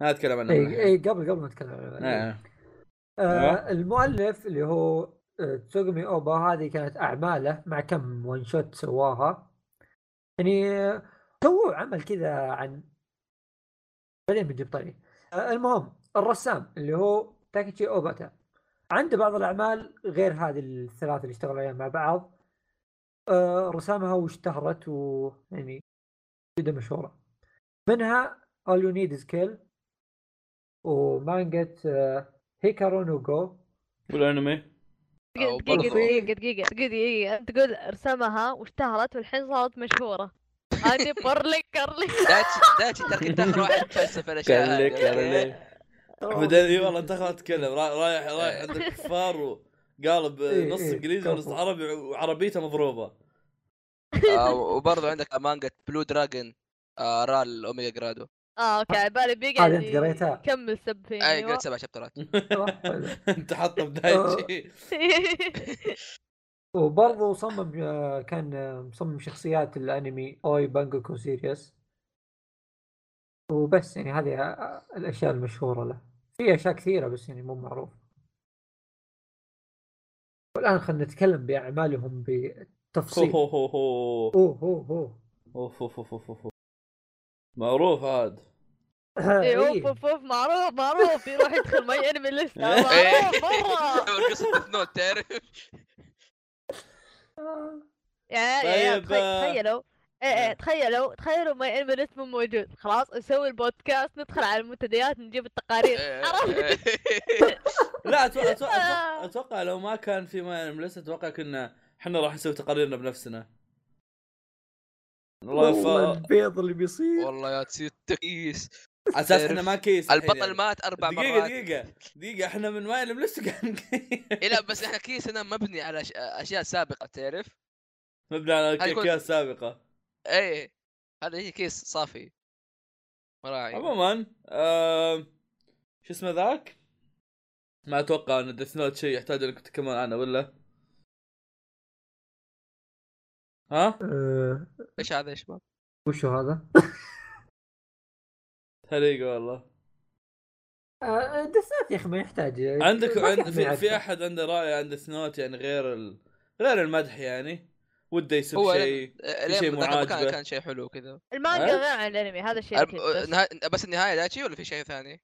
لا نتكلم عنه اي قبل قبل ما نتكلم عن العمل. إيه. آه المؤلف اللي هو تسوغمي اوبا هذه كانت أعماله مع كم one shot سواها. يعني سووا عمل كذا عن بعدين بنجيب طريق. المهم الرسام اللي هو تاكيتشي أوباتا. عنده بعض الأعمال غير هذه الثلاثة اللي اشتغلوا عليها مع بعض. رسامها واشتهرت ويعني جدا مشهورة. منها All You Need Is Kill ومانجا آه هيكارو نو جو والانمي دقيقة دقيقة دقيقة دقيقة دقيقة. أنت تقول رسمها واشتهرت والحين صارت مشهورة. هذه برلي كرلي دايتشي ترى كنت اخر واحد تفلسف الاشياء كان لك هذه. كان لك بعدين إي والله انت خلاص تتكلم را- رايح رايح عند الكفار وقالب إيه، نص إيه، انجليزي ونص. عربي وعربيته مضروبة. آه، وبرضه عندك مانجا بلو دراجون رال اوميجا جرادو آه أوكي على بالي بيقعد هذه أنت قريتها؟ كمل سب فيني أي. قلت سبع شابترات. أنت حاطه بدايه شيء. وبرضه صمم آه، كان آه، مصمم شخصيات الأنمي أوي بانجوكو series. وبس يعني هذه آه، الأشياء المشهورة له. في أشياء كثيرة بس يعني مو معروف. والآن خلينا نتكلم بأعمالهم هو بتفصيل. هو هو هو. أوه هو هو. أوف أوف أوف أوف أوف. معروف هذا. إيه، أوف إيه. أوف أوف معروف معروف يروح يدخل MyAnimeList إيه. معروف مره Death Note تعرف آه. آه. تخيلوا إيه إيه آه. تخيلوا تخيلوا MyAnimeList مو موجود خلاص نسوي البودكاست ندخل على المنتديات نجيب التقارير إيه. عرفت؟ لا أتوقع أتوقع, آه. أتوقع, أتوقع لو ما كان في ما لسه أتوقع كنا إحنا راح نسوي تقاريرنا بنفسنا والله. البيض اللي بيصير والله يا تصير تكيس على أساس إحنا ما كيس البطل يعني. مات أربع دقيقة مرات دقيقة دقيقة إحنا من ما لسه كان إيه لا بس إحنا كيسنا مبني على أشياء سابقة تعرف؟ مبني على اكياس سابقة إيه هذا هي كيس صافي مراعي عموما آه... شو اسمه ذاك؟ ما أتوقع إن ديث نوت شيء يحتاج إنك تتكلم عنه ولا؟ ها؟ آه، إيش هذا يا شباب؟ وشو هذا؟ حريقة والله آه، that's it يا أخي ما يحتاج عندك ما عند في. في أحد عنده رأي عن Death Note يعني غير ال... غير المدح يعني وده يسب شيء آه، شيء معاجبة. كان شيء حلو كذا المانجا؟ غير عن الأنمي هذا الشيء. نها- بس النهاية داتشي ولا في شيء ثاني؟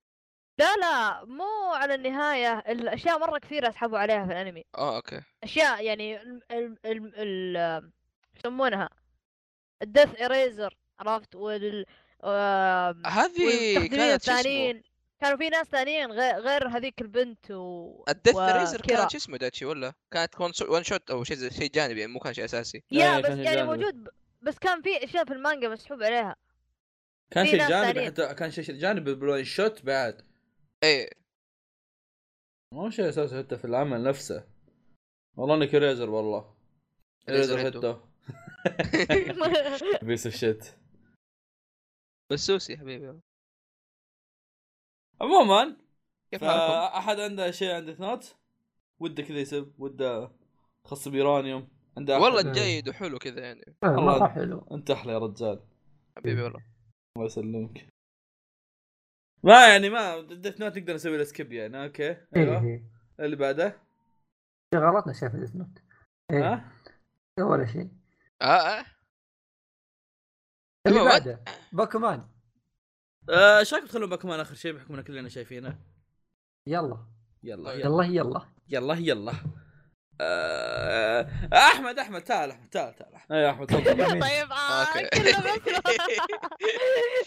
لا لا مو على النهاية الأشياء مرة كثيرة أسحبوا عليها في الأنمي آه okay أشياء يعني ال ال ال يسمونها ال Death Eraser عرفت وال هذه كانت؟ الثانيين كانوا في ناس ثانيين غير, غير هذيك البنت و ال Death وكيرا. eraser كانت شو اسمه داتشي ولا؟ كانت one shot أو شيء شيء جانبي يعني مو كان شيء أساسي يا إيه، بس كان يعني جانبي. موجود ب- بس كان في أشياء في المانجا مسحوب عليها كان في شيء جانبي ثانيين. حتى كان شيء جانبي بال one shot بعد إيه مو شيء أساسي حتى في العمل نفسه والله انك ريزر والله ريزر. هيدو بيس اوف شيت بسوسي يا حبيبي. عموما؟ أحد عنده شيء عند ديث نوت وده كذا يسب وده خاص بيرانيوم عنده والله أحد. جيد وحلو كذا يعني. والله. مره حلو. انت أحلى يا رجال. حبيبي والله. الله يسلمك. ما يعني ما ديث نوت نقدر نسوي له سكيب يعني أوكي إيه أيوه. اللي بعده؟ غلطنا شاف ديث نوت ها؟ ولا شيء. آه آه. اللي عموماً، بعده. باكمان آه، إيش رايكم تخلون باكمان آخر شيء بحكم إن كلنا شايفينه؟ يلا. يلا طيب. يلا يلا. يلا يلا. يلا آه، أحمد أحمد تعال أحمد تعال تعال أي أحمد تفضل. طيب آه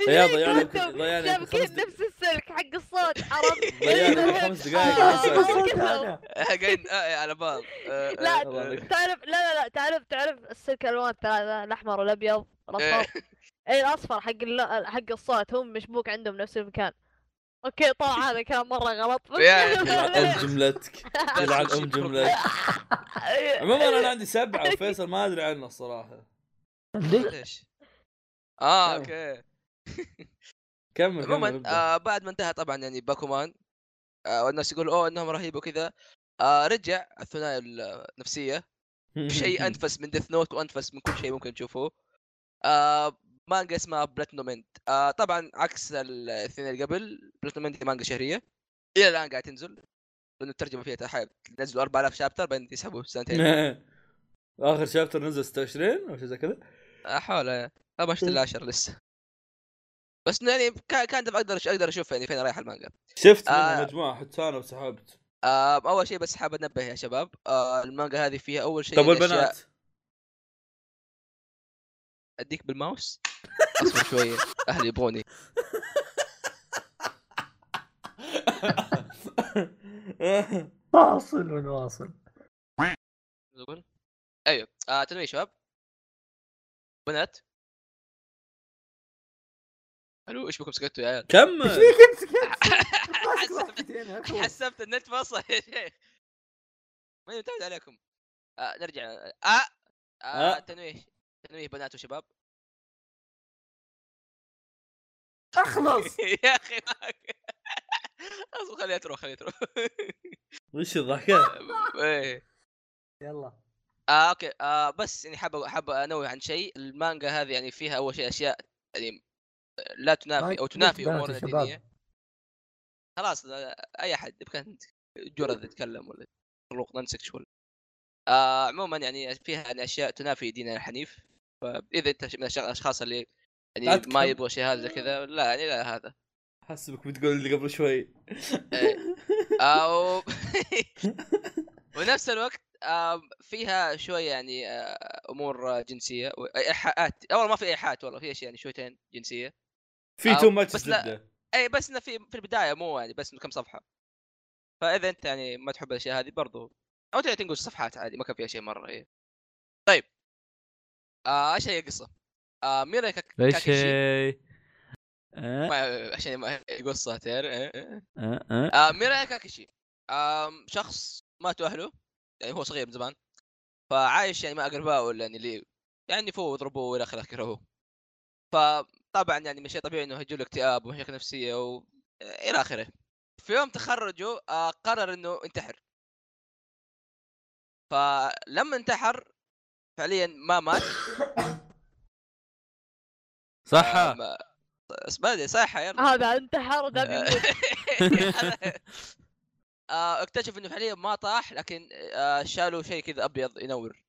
يا ضيعنا- ضيعنا نفس السلك حق الصوت عرفت؟ ضيعنا خمس دقائق آه،. آه، آه على بعض. آه، لا آه،. تعرف لا لا لا تعرف تعرف السلك الألوان الثلاثه الأحمر والأبيض الاصفر اي الأصفر حق الل- حق الصوت هم مشبوك عندهم نفس المكان. أوكي طبعا هذا كلام مرة غلط. بس أم جملتك. يلعن أم جملتك. عموما أنا عندي سبعة وفيصل ما أدري عنه الصراحة. ليش؟ آه كم؟ okay. كمل عموما. آه بعد ما انتهى طبعا يعني باكومان آه والناس يقولوا أوه إنهم رهيب وكذا. آه رجع الثنائي النفسية. شيء أنفس من Death Note وأنفس من كل شيء ممكن تشوفوه. آه مانجا اسمها Platinum End آه طبعا عكس الاثنين اللي قبل Platinum End مانجا شهرية. إلى الآن قاعد تنزل لأنه الترجمة فيها تحايل. نزلوا 4000 شابتر بعدين يسحبوا سنتين. آخر شابتر نزل 26 أو شيء زي كذا. آه، ما شفت إلا 10 لسه. بس يعني كان أقدر أقدر أشوف يعني فين رايح المانجا. شفت آه. مجموعة حتى أنا وسحبت. آه أول شيء بس حاب أنبه يا شباب. آه المانجا هذه فيها أول شيء طب والبنات؟ أديك بالماوس؟ أصبر شوية. أهلي يبغوني. فاصل ونواصل نقول أيوه. آه تنوي شباب؟ بنات. ألو إيش بكم سكتوا يا عيال؟ إيش كمل فيك انت سكت. حسبت النت فصل يا شيخ. ماني متعود عليكم. آه نرجع. آه, آه, آه. تنويه تنويه بنات وشباب. أخلص. يا أخي أصبر خليها تروح خليها تروح. وش الضحكة؟ إيه. يلا. آه أوكي. آه بس يعني حاب حاب أنوه عن شيء. المانجا هذه يعني فيها أول شيء أشياء يعني لا تنافي أو تنافي أمورنا. الدينية. خلاص آه، أي أحد بكان جرذ يتكلم ولا مخلوق ننسك شو آه عموما يعني فيها يعني أشياء تنافي ديننا الحنيف. فإذا أنت من الأشخاص اللي يعني ما. يبغوا شيء هذا كذا لا يعني لا هذا. حسبك بتقول اللي قبل شوي. إيه. أو ونفس الوقت فيها شوية يعني آه، أمور جنسية إيحاءات. أول ما في إيحاءات والله في أشياء يعني شويتين جنسية. في تو ماتش بس لا. اي بس إنه في في البداية مو يعني بس كم صفحة. فإذا أنت يعني ما تحب الأشياء هذه برضو. أو تنقل صفحات عادي ما كان فيها شيء مرة هي طيب. آه إيش هي القصة؟ آه ميرا كاك- إيش هي؟ آه، عشان ما يقول صوتين إيه، إيه. آه، آه. آه ميرا كاكيشي آم شخص ماتوا اهله يعني هو صغير من زمان فعايش يعني مع أقربائه ولا يعني اللي يعني فوق يضربوه وإلى آخره كرهوه فطبعا يعني من شيء طبيعي إنه يجوا له اكتئاب ومشاكل نفسية و... إلى آخره في يوم تخرجوا آه قرر إنه ينتحر فلما انتحر فعليا ما مات. صح آه ما... اسمعني صحة يلا. هذا انتحر وذا بيموت آه. اكتشف إنه فعليا ما طاح لكن آه شالوا شيء كذا أبيض ينور.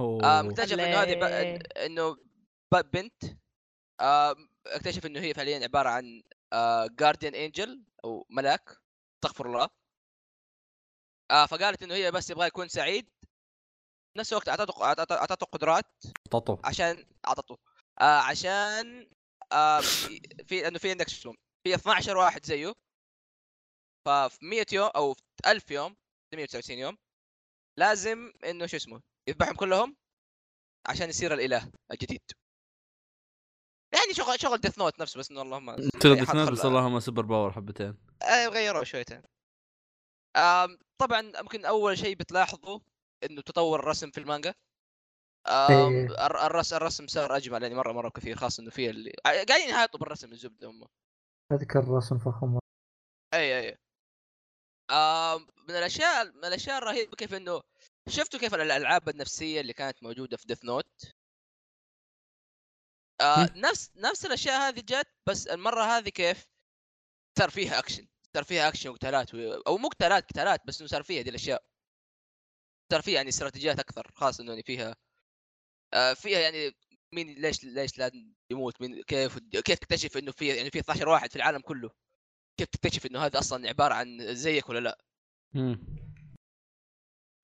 آه اكتشف إنه هذه. ب... إنه ب... بنت. آه اكتشف إنه هي فعليا عبارة عن جارديان انجل أو ملاك استغفر الله. آه فقالت إنه هي بس يبغى يكون سعيد. نفس الوقت أعطته أعطته قدرات ططو عشان أعطته. آه عشان آه في لأنه في عندك شو اسمه في 12 واحد زيه. ففي 100 يوم أو في 1000 يوم 199 يوم لازم إنه شو اسمه يذبحهم كلهم عشان يصير الإله الجديد. يعني شغل شغل ديث نوت نفسه بس إنه اللهم تنام خل- بس اللهم super power حبتين. آه، غيروه شويتين. طبعا ممكن أول شيء بتلاحظوا إنه تطور الرسم في المانجا. إيه. الر- الرسم الرسم صار أجمل يعني مرة مرة كثير خاصة إنه في اللي قاعدين يهايطوا بالرسم الزبده هم. أذكر رسم فخم. إي إي من الأشياء من الأشياء الرهيبة كيف إنه شفتوا كيف الألعاب النفسية اللي كانت موجودة في Death Note آه نفس نفس الأشياء هذه جت بس المرة هذه كيف؟ صار فيها أكشن صار فيها أكشن وقتالات و... أو مو قتالات قتالات بس إنه صار فيها دي الأشياء. صار فيها يعني استراتيجيات أكثر خاصه إنه يعني فيها آه فيها يعني مين ليش ليش لازم يموت مين كيف كيف تكتشف إنه في يعني في 12 واحد في العالم كله؟ كيف تكتشف إنه هذا أصلا عبارة عن زيك ولا لا؟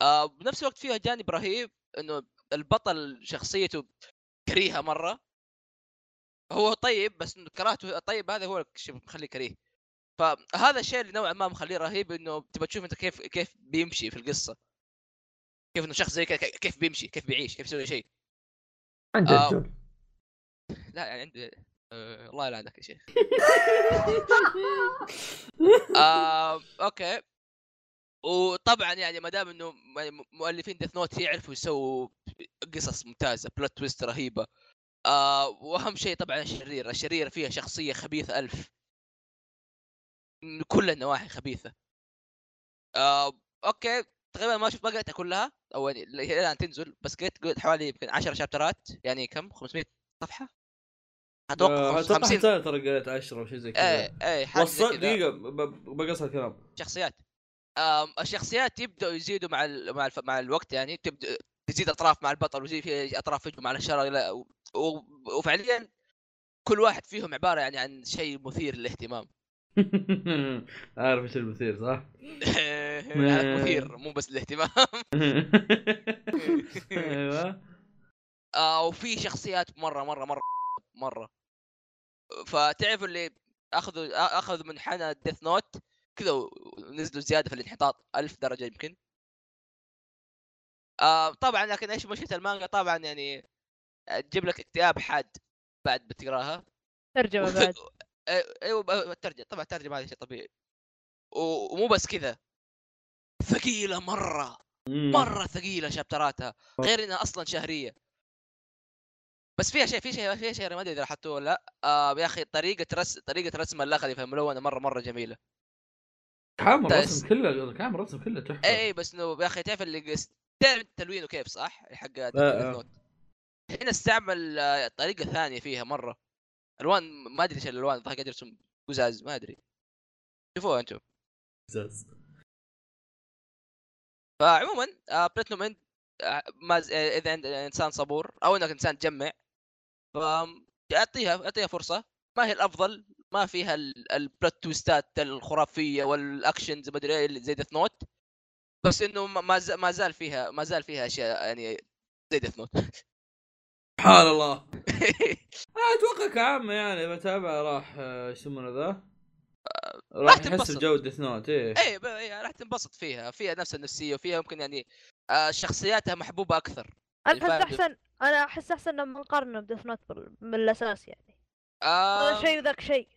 آه بنفس الوقت فيها جانب رهيب إنه البطل شخصيته كريهة مرة. هو طيب بس إنه كرهته الطيب هذا هو الشيء مخليه كريه. فهذا الشيء اللي نوعا ما مخليه رهيب إنه تبغى تشوف أنت كيف كيف بيمشي في القصة. كيف إنه شخص زي كذا كيف بيمشي كيف بيعيش كيف يسوي شيء. عنده آه. لا يعني عندي آه الله يلعنك يا شيخ. آه، أوكي. وطبعا يعني ما دام إنه م- مؤلفين Death Note يعرفوا يسووا قصص ممتازة plot twist رهيبة. آه وأهم شيء طبعا الشرير. الشرير فيها شخصية خبيثة ألف. من كل النواحي خبيثة. آه okay. تقريبا ما شفت ما قريتها كلها أو يعني هي الان تنزل بس قريت حوالي يمكن 10 شابترات. يعني كم؟ 500 صفحة؟ أتوقع آه، أتوقع 50 حتى ترى قريت 10 أو شيء زي كذا. إيه إيه حاجة زي وصل كذا. دقيقة ب- بقصر الكلام. شخصيات. الشخصيات يبدأوا يزيدوا مع ال... مع, الف... مع الوقت يعني. تبدأ تزيد اطراف مع البطل ويزيد في أطراف يجوا مع الشر. و... وفعليا كل واحد فيهم عبارة يعني عن شيء مثير للاهتمام. عارف إيش المثير صح؟ مثير مو بس الاهتمام أيوه. آه وفي شخصيات مرة مرة مرة مرة. فتعرف اللي أخذوا أخذوا منحنى ديث نوت كذا ونزلوا زيادة في الانحطاط ألف درجة يمكن. آه طبعا لكن إيش مشكله المانجا طبعا يعني تجيب لك اكتئاب حاد بعد بتقراها. ترجمة بعد. أيوه ب- الترجمه طبعا الترجمه هذا شيء طبيعي. ومو بس كذا ثقيلة مرة مرة ثقيلة شابتراتها غير إنها أصلا شهرية. بس فيها شيء في شيء في شيء ما أدري إذا لاحظتوه ولا لا. آه يا أخي طريقة رس طريقة رسم الأخذ في الملونه مرة مرة جميلة. كامل تأس- الرسم كله كامل الرسم كله تحفة. اي اي بس إنه يا أخي تعرف اللي. تعرف تلوينه كيف صح؟ حق آه. هنا استعمل آه، طريقة ثانية فيها مرة. الوان ما أدري إيش الألوان الظاهر قاعد يرسم قزاز ما أدري. شوفوها أنتم. فعموما آه Platinum End آه ما آه، إذا انت إنسان صبور أو إنك إنسان تجمع. ف أعطيها أعطيها فرصة. ما هي الأفضل ما فيها ال- ال plot twist ات الخرافية وال actions ما أدري إيه زي Death Note بس إنه ما- ما ز- ما زال فيها ما زال فيها أشياء يعني زي Death Note سبحان الله. آه، أتوقع كعامة يعني بتابع راح آه، شو يسمونه ذا؟ راح يحس تنبسط. بجو Death Note إيه. إيه ب- إيه، راح تنبسط فيها. فيها نفس النفسية وفيها يمكن يعني آه شخصياتها محبوبة أكثر. أنا الفاهم أحس أحسن أنا أحس أحسن لما نقارنه ب Death Note من الاساس يعني. آه. هذا شيء وذاك شيء.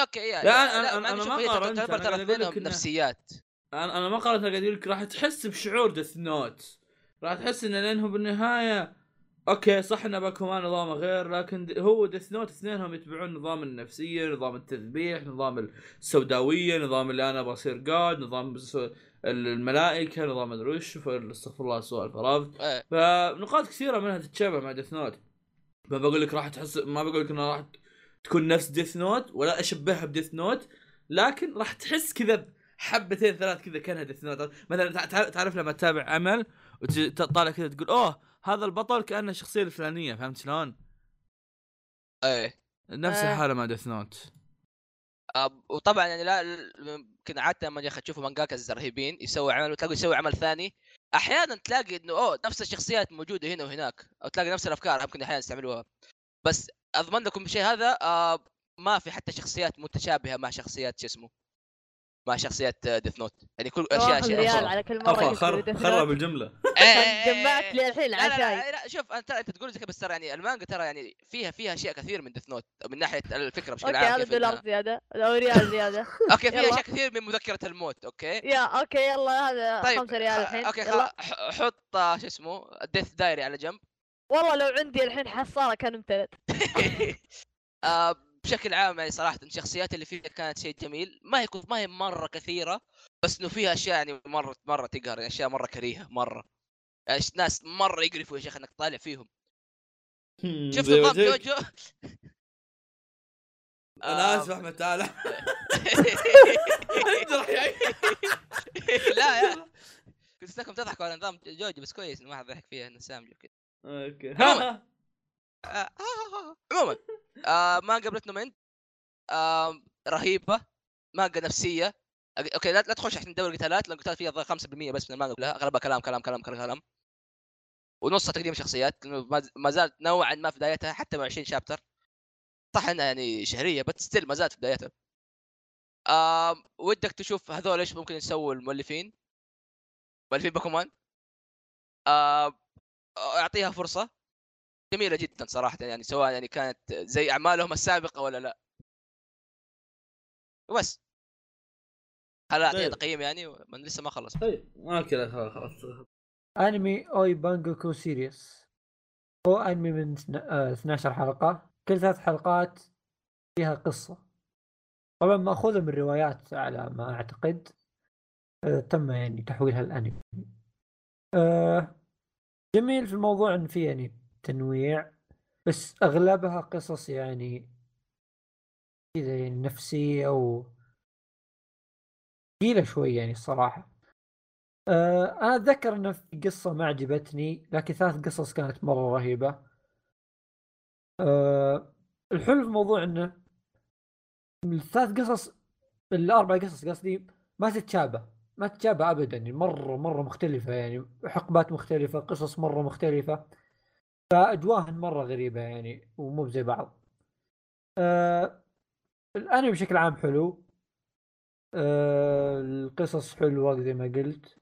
okay يا لا، إنه أنا شوف ما قارنت، تعتبر ترى اثنينهم إنه- نفسيات. أنا أنا ما أنا قاعد يقول لك راح تحس بشعور Death Note راح تحس ان لأنه بالنهاية okay صح إن باكومان نظامه غير لكن هو Death Note اثنينهم يتبعون نظام النفسية نظام التذبيح نظام السوداوية نظام اللي أنا بصير جاد نظام الملائكة نظام ادري وش استغفر الله سؤال فرض إيه. فنقاط كثيرة منها تتشابه مع Death Note ما بقول لك راح تحس ما بقول لك إنها راح تكون نفس Death Note ولا أشبهها ب Death Note لكن راح تحس كذا حبتين ثلاث كذا كأنها Death Note مثلا تع- تع- تعرف لما تتابع عمل وتطالع كذا تقول أوه هذا البطل كأنه الشخصية الفلانية فهمت شلون؟ إيه. نفس آه. الحالة مع ديث نوت آه، وطبعا يعني لا يمكن عادة لما يا أخي تشوفوا مانجاكا الزرهيبين يسوي عمل وتلاقوا يسوي عمل ثاني. أحيانا تلاقي إنه أوه نفس الشخصيات موجودة هنا وهناك أو تلاقي نفس الأفكار يمكن أحيانا يستعملوها. بس أضمن لكم بالشيء هذا آه ما في حتى شخصيات متشابهة مع شخصيات شو اسمه. مع شخصيات ديث نوت يعني كل اشياء اشياء. على كل مرة خرب Note. الجملة. إيه، إيه، إيه، جمعت. لي الحين عشاي لا, لا شوف انت أنت تقول زي كذا بس ترى يعني المانجا ترى يعني فيها فيها أشياء كثير من ديث نوت من ناحية الفكرة بشكل okay عام هذا كيف دولار زيادة. أو ريال زيادة. okay فيها. أشياء كثير من مذكرة الموت okay؟ يا okay يلا هذا طيب خمسة ريال الحين. okay حط آه، شو اسمه ال Death Diary على جنب. والله لو عندي الحين حصاله كان امتلت آه بشكل عام يعني صراحة الشخصيات اللي فيها كانت شيء جميل. ما هي ما هي مرة كثيرة بس إنه فيها أشياء يعني مره مرة تقهر يعني أشياء مرة كريهة مرة. يعني ناس مرة يقرفوا يا شيخ إنك طالع فيهم. شفت نظام. جوجو أنا آه. اسف أحمد تعال. لا يا كنت تضحكوا على نظام جوجو بس كويس إنه ما حد ضحك فيها إنه سامجو كذا okay. آه،. عموما آه مانجا بلاتنوم آه رهيبة مانجا نفسية. okay لا, تخش عشان تدور قتالات لأن القتال فيها الظاهر 5% بس من المانجا كلها. أغلبها كلام كلام كلام كلام كلام. ونصها تقديم شخصيات ما ما زالت نوعا ما في بدايتها حتى مع 20 chapter. صح إنها يعني شهرية بس still ما زالت في بدايتها. آه ودك تشوف هذول إيش ممكن يسووا المؤلفين؟ مؤلفين باكومان. آه أعطيها فرصة. جميلة جدا صراحة يعني سواء يعني كانت زي أعمالهم السابقة ولا لا. وبس. هل اعطيها طيب. تقييم يعني من لسه ما خلص. طيب okay لا خلاص خلاص أنمي أوي بانجوكو سيريس. هو أنمي من اثنا- آه، 12 حلقة. كل ثلاث حلقات فيها قصة. طبعا مأخوذة من روايات على ما أعتقد. آه، تم يعني تحويلها الانمي آه، جميل في الموضوع إن في يعني تنويع بس أغلبها قصص يعني كذا يعني نفسية و ثقيلة شوي يعني الصراحة. آه، أنا أتذكر انه في قصة ما عجبتني لكن ثلاث قصص كانت مرة رهيبة. آه، الحلو في الموضوع إنه الثلاث قصص الأربع قصص قصدي ما تتشابه ما تتشابه ابدا يعني مرة مرة مختلفة يعني حقبات مختلفة قصص مرة مختلفة. فاجواهن مرة غريبة يعني ومو زي بعض. آه، الأنمي بشكل عام حلو. آه، القصص حلوة زي ما قلت.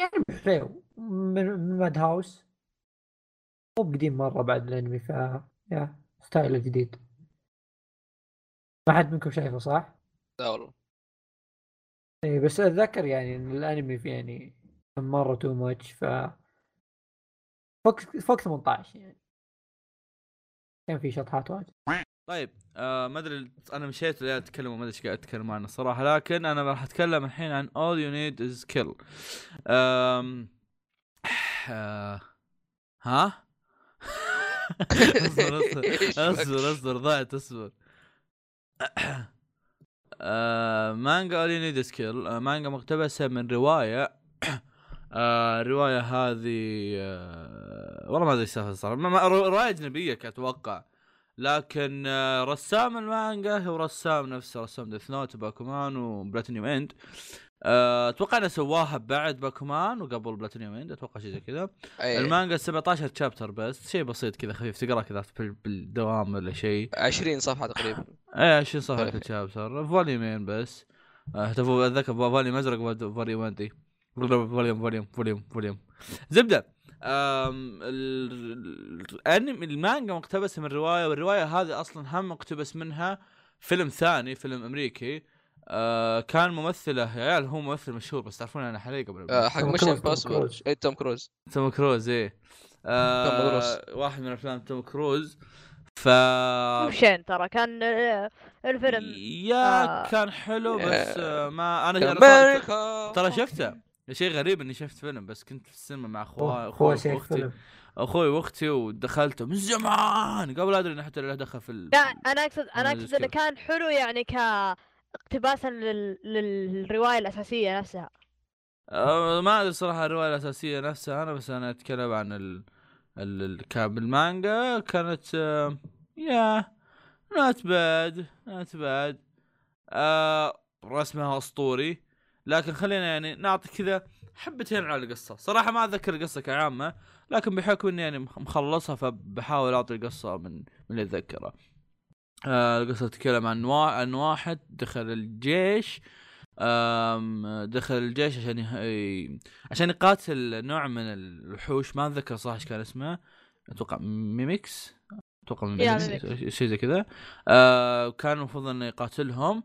يعني حلو. من Madhouse. مو بقديم مرة بعد الأنمي ف يا style ه جديد. ما حد منكم شايفه صح؟ لا والله. اي بس أتذكر يعني إن الأنمي في يعني مرة too much ف فوق فوق 18 يعني. كان في شطحات واجد. طيب آه ما أدري أنا مشيت ولا أتكلم ما أدري إيش قاعد أتكلم عنه الصراحه لكن أنا راح أتكلم الحين عن all you need is kill. آم... آه... ها؟ اصبر اصبر اصبر ضعت اصبر. آه مانجا All You Need Is Kill آه مانجا مقتبسة من رواية. آه الرواية هذه آه والله ما أدري إيش السالفة ما- رواية أجنبية أتوقع لكن آه رسام المانجا هو رسام نفسه رسام Death Note وباكومان و Platinum End. أتوقع إنه سواها بعد باكومان وقبل Platinum End أتوقع شيء زي كذا. أي. المانجا 17 chapter بس شيء بسيط كذا خفيف تقرأ كذا بال- بالدوام ولا شيء 20 صفحة تقريبا. إيه 20 صفحة. كل chapter volume ين بس. أتذكر فوليوم أزرق وفوليوم انتي فوليوم فوليوم فوليوم فوليوم زبدة. الانمي المانجا مقتبسة من رواية والرواية هذه أصلا هم مقتبس منها فيلم ثاني فيلم أمريكي. آه كان ممثله يا عيال هو ممثل مشهور بس تعرفون أنا حاليا قبل آه، حق توم مش كروز، توم امبوسيبل كروز. اي توم كروز. توم كروز إيه. توم آه كروز. واحد من أفلام توم كروز. ف مو بشين ترى كان الفيلم. يا آه. كان حلو بس آه ما أنا ترى شفته؟ شيء غريب إني شفت فيلم بس كنت في السينما مع أخوي أخوي وأختي أخوي وأختي ودخلته من زمان قبل أدري إنه حتى له دخل في ال... لا أنا اقصد أنا أنا أقصد إنه. كان حلو يعني ك اقتباسا لل... للرواية الأساسية نفسها آه ما أدري صراحة الرواية الأساسية نفسها أنا بس أنا أتكلم عن ال... ال... ال... كان بالمانجا كانت آه... yeah not bad not bad. رسمها أسطوري لكن خلينا يعني نعطي كذا حبتين على القصة. صراحة ما أتذكر القصة كعامه لكن بحكم إني يعني مخ- مخلصها فبحاول أعطي القصة من من اللي أتذكره. آه القصة تتكلم عن وا... عن واحد دخل الجيش دخل الجيش عشان يه... عشان يقاتل نوع من الوحوش ما أتذكر صح إيش كان اسمه. أتوقع mimics؟ أتوقع يا mimics. شيء زي كذا. آه كان المفروض إنه يقاتلهم.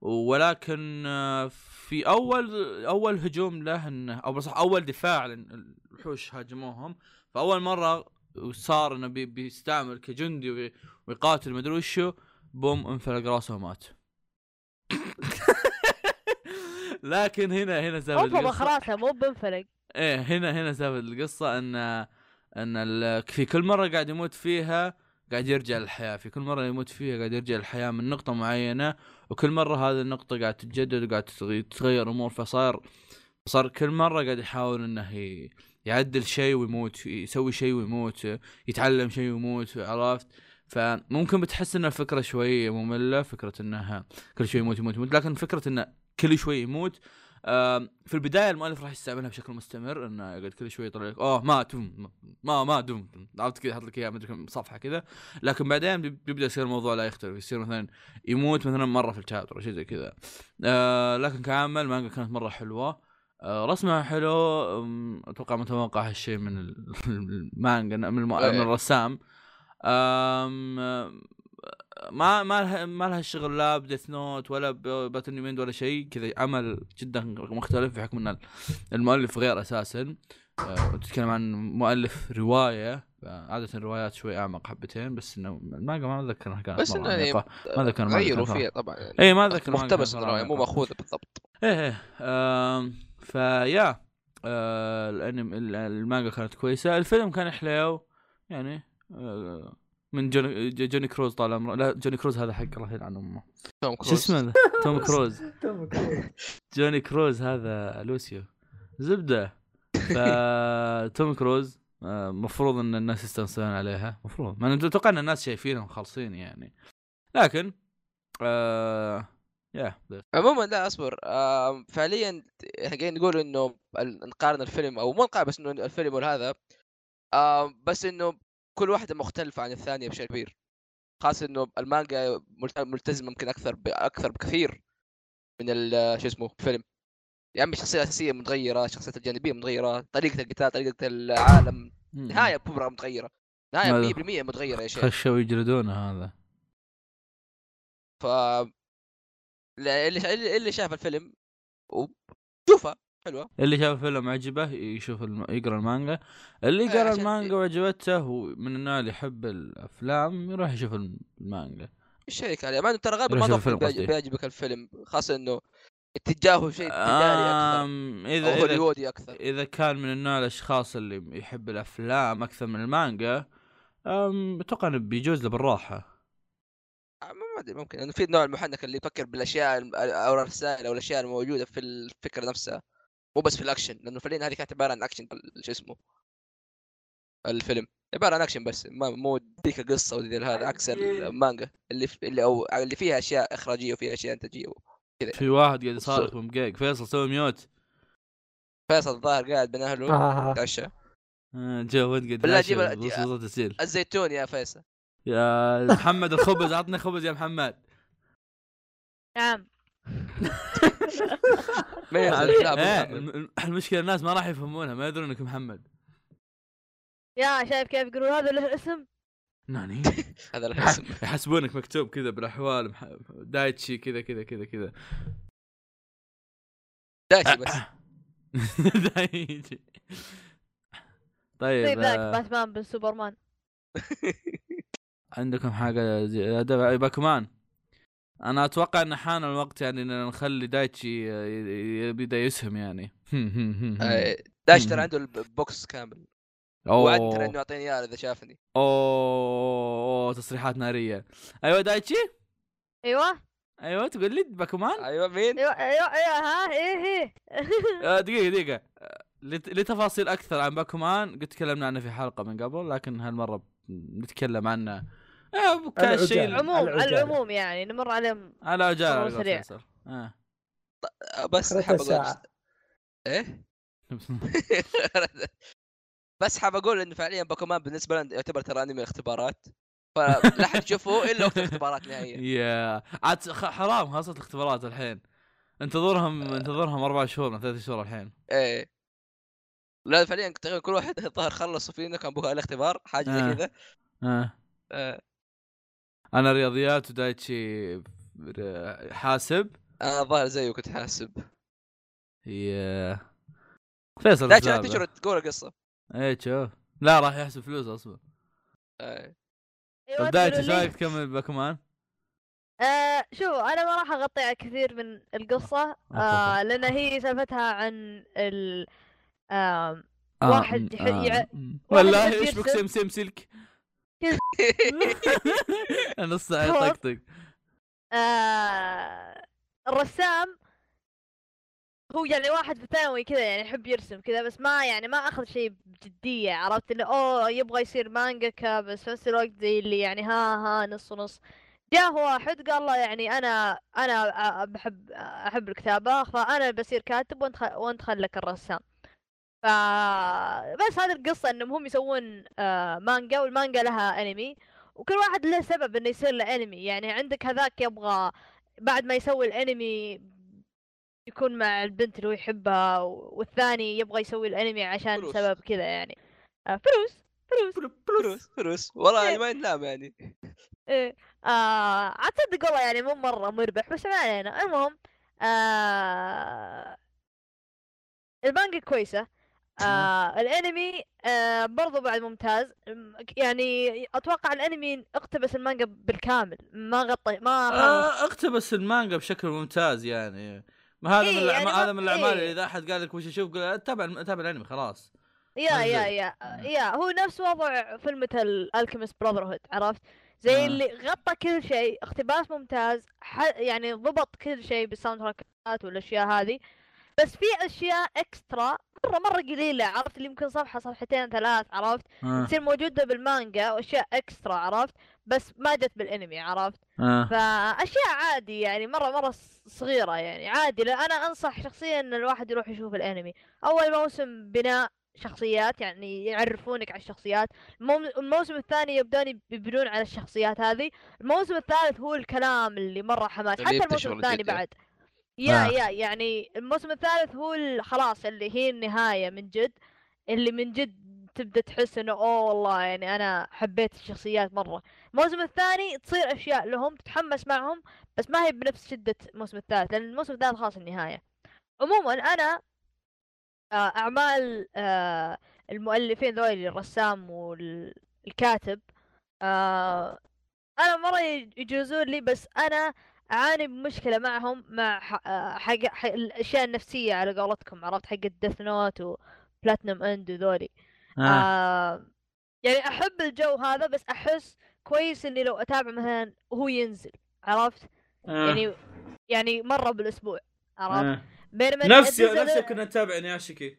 ولكن آه، في أول أول هجوم له إنه أو بصح أول دفاع الوحوش هاجموهم. فأول مرة صار إنه بي بيستعمل كجندي وي- ويقاتل مدري وشو boom انفلق راسه ومات. لكن هنا هنا اوفر القصة. خلاص مو بنفلق إيه هنا هنا سبب القصة إن إن في كل مرة قاعد يموت فيها قاعد يرجع للحياة. في كل مرة يموت فيها قاعد يرجع للحياة من نقطة معينة وكل مرة هذه النقطة قاعد تتجدد وقاعد تتغي- تتغير أمور. فصار صار كل مرة قاعد يحاول إنه يعدل شيء ويموت يسوي شيء ويموت يتعلم شيء ويموت عرفت؟ فممكن بتحس ان الفكرة شوي مملة فكرة إنها كل شوي يموت يموت يموت. لكن فكرة إنه كل شوي يموت في البداية المؤلف راح يستعملها بشكل مستمر إنه يقعد كل شوي يطلع لك أوه مات. ما ما دم عرفت كذا يحط لك إياها مدري كم صفحة كذا. لكن بعدين بي- بيبدأ يصير الموضوع لا يختلف يصير مثلا يموت مثلا مرة في الشابتر شيء زي كذا. آه لكن كعامه المانجا كانت مرة حلوة. آه رسمها حلو. أتوقع متوقع هالشيء من ال- المانجا من, الم... إيه. من الرسام. ما ما لها ما لها شغل لا ب Death Note ولا battle ولا شيء. كذا عمل جدا مختلف بحكم إن المؤلف غير أساسا. آه، تتكلم عن مؤلف رواية عادة الروايات شوي أعمق حبتين بس إنه المانجا ما أتذكر إنها كانت بس إنه يعني. ما ذكر المانجا غيروا فيها طبعا يعني اي ما أتذكر مقتبس الرواية مرة مو. مأخوذة بالضبط. إيه إيه. فيا آه الانمي ال- المانجا كانت كويسة. الفيلم كان حليو يعني آه من جوني, جوني كروز طال عمره. لا جوني كروز هذا حق الله يلعن أمه. توم شو كروز. اسمه ذا؟ توم كروز. توم كروز. جوني كروز هذا لوسيو. زبدة. فتوم كروز آه، مفروض إن الناس يستانسون عليها. مفروض. ما أتوقع إن الناس شايفينهم خالصين يعني. لكن آه يا عموما لا أصبر. آه فعليا قاعدين نقول إنه نقارن الفيلم أو مو نقارن بس إنه الفيلم والهذا آه بس إنه كل واحدة مختلفة عن الثانية بشكل كبير. خاصة إنه المانجا ملت- ملتزمة يمكن أكثر ب- أكثر بكثير من شو اسمه الفيلم يا عمي الشخصيه الاساسيه متغيرة الشخصيات الجانبية متغيرة طريقة القتال طريقة العالم نهاية كبرى متغيرة. نهاية هذا. 100% متغيرة يا شيخ. خشوا يجلدونه هذا. ف اللي اللي شاف الفيلم و- شوفه حلوة. اللي شاف الفيلم عجبه يشوف الم... يقرأ المانجا. اللي إيه، قرأ المانجا وعجبته ومن النوع اللي يحب الأفلام يروح يشوف المانجا. الشيك عليه؟ ما ترى غالبا قصدي. بيعجبك الفيلم خاصة إنه اتجاهه شيء تجاري أكثر اذا اذا هوليوودي أكثر. إذا كان من النوع الأشخاص اللي يحب الأفلام أكثر من المانجا أم، أتوقع إنه بيجوز له بالراحة. آه، ما أدري ممكن انه في النوع المحنك اللي يفكر بالأشياء أو الرسائل أو الأشياء الموجودة في الفكرة نفسها مو بس في الأكشن لأنه فعليا هذه كانت عبارة عن أكشن شو اسمه الفيلم. عبارة عن أكشن بس ما مو ذيك القصة وذي هذا عكس المانجا اللي في اللي أو اللي فيها أشياء إخراجية وفيها أشياء إنتاجية في واحد قاعد يصارخ بالمايك فيصل سوي mute. فيصل الظاهر قاعد بين أهله آه. يتعشى آه، جود قد بالله عشا جيب- جي- بصوصات تسيل الزيتون يا فيصل. يا محمد الخبز عطني خبز يا محمد. نعم. إيه، المشكلة الناس ما راح يفهمونها ما يدرون إنك محمد. يا شايف كيف يقولون هذا له اسم ناني؟ هذا الاسم يحسبونك مكتوب كذا بالأحوال دايتشي كذا كذا كذا كذا. دايتشي بس. دايتشي. طيب طيب ذاك آه، باتمان بن سوبرمان. عندكم حاجة زي باكمان أنا أتوقع إن حان الوقت يعني إن نخلي دايتشي يبدأ يسهم يعني. آه، دايتشي ترى عنده البوكس كامل. وعد ترى أوه إنه يعطيني اياه إذا شافني أوه تصريحات نارية أيوه دايتشي أيوه أيوه تقول لي باكمان أيوه مين؟ أيوه أيوه أيوه ها إيه إيه آه، دقيقة دقيقة لت- لتفاصيل أكثر عن باكمان قد تكلمنا عنه في حلقة من قبل لكن هالمرة نتكلم عنه آه، كشيء العجالة. عموم على. العموم يعني نمر عليهم على عجاله سريع. آه. آه، بس حاب أقول. إيه؟ بس حاب أقول انه فعليا باكومان بالنسبة لنا يعتبر ترى أنمي الاختبارات فلا حد يشوفه إلا وقت الاختبارات نهائيا. يا عاد حرام خاصة الاختبارات الحين. انتظرهم انتظرهم أربع شهور من ثلاث شهور الحين. إيه. لا فعليا تقريبا كل واحد الظاهر خلصوا فينا كان بوها الاختبار حاجة آه. زي كذا. آه. آه، أنا رياضيات ودايتشي حاسب. أنا الظاهر زيه كنت حاسب. يا فيصل دايتشي تقول القصة. إيه شوف لا راح يحسب فلوس أصلا آه، أيوه طيب دايتشي تقولوا إيش؟ رأيك تكمل باكمان؟ آه شوف أنا ما راح اغطي على كثير من القصة آه لأن هي سالفتها عن ال آم، واحد يح- يع- م. واحد والله إيش بك. سم سم سلك. نص خلاص. طقطق آه الرسام هو يعني واحد في ثانوي كذا يعني يحب يرسم كذا بس ما يعني ما أخذ شيء بجدية عرفت؟ اللي أوه يبغى يصير مانجاكا بس في نفس الوقت زي اللي يعني ها ها نص نص. جاه واحد قال له يعني أنا أنا بحب أحب الكتابة فأنا بصير كاتب وأنت وأنت خلك الرسام. ف بس هذه القصة إنهم هم يسوون آه مانجا والمانجا لها انمي وكل واحد له سبب إنه يصير له انمي يعني عندك هذاك يبغى بعد ما يسوي الانمي يكون مع البنت اللي هو يحبها والثاني يبغى يسوي الانمي عشان فلوس. سبب كذا يعني. آه فلوس فلوس. فلوس فلوس. والله إيه. يعني ما ينام يعني. إيه. آه عاد تصدق والله يعني مو مرة مربح بس ما علينا. المهم آه المانجا كويسة. آه الانمي آه برضو بعد ممتاز. يعني أتوقع الانمي اقتبس المانجا بالكامل. ما غطى ما آه، اقتبس المانجا بشكل ممتاز يعني. ما هذا إيه، من يعني ما- هذا من الأعمال اللي إيه. إذا أحد قال لك وش أشوف قول تابع تابع الأنمي خلاص يا يا. يا آه. يا هو نفس وضع فيلم Alchemist Brotherhood عرفت زي آه. اللي غطى كل شيء اقتباس ممتاز. يعني ضبط كل شيء بال soundtrack ات والأشياء هذه بس في أشياء extra مرة مرة قليلة عرفت اللي يمكن صفحة صفحتين ثلاث عرفت آه. تصير موجودة بالمانجا وأشياء extra عرفت بس ما جت بالانمي عرفت؟ آه. فأشياء عادي يعني مرة مرة صغيرة يعني عادي. أنا أنصح شخصيا إن الواحد يروح يشوف الانمي. أول موسم بناء شخصيات يعني يعرفونك على الشخصيات. الموسم الثاني يبدون يبنون على الشخصيات هذه. الموسم الثالث هو الكلام اللي مرة حماس. حتى الموسم الثاني. بعد. يا آه. يا يعني الموسم الثالث هو خلاص اللي هي النهاية من جد. اللي من جد تبدأ تحس إنه أوه والله يعني أنا حبيت الشخصيات مرة. الموسم الثاني تصير أشياء لهم تتحمس معهم بس ما هي بنفس شدة الموسم الثالث لأن الموسم الثالث خلاص النهاية. عموما أنا آه، أعمال آه، المؤلفين ذولي الرسام والكاتب آه، أنا مرة يجوزون لي بس أنا أعاني بمشكلة معهم مع حق حق الأشياء النفسية على قولتكم عرفت؟ حق ال Death Note و Platinum End وذولي. آه. آه يعني أحب الجو هذا بس أحس كويس إني لو أتابع مثلا وهو ينزل عرفت؟ آه. يعني يعني مرة بالأسبوع عرفت؟ آه. بينما نفس نفس كنا نتابع نياشيكي.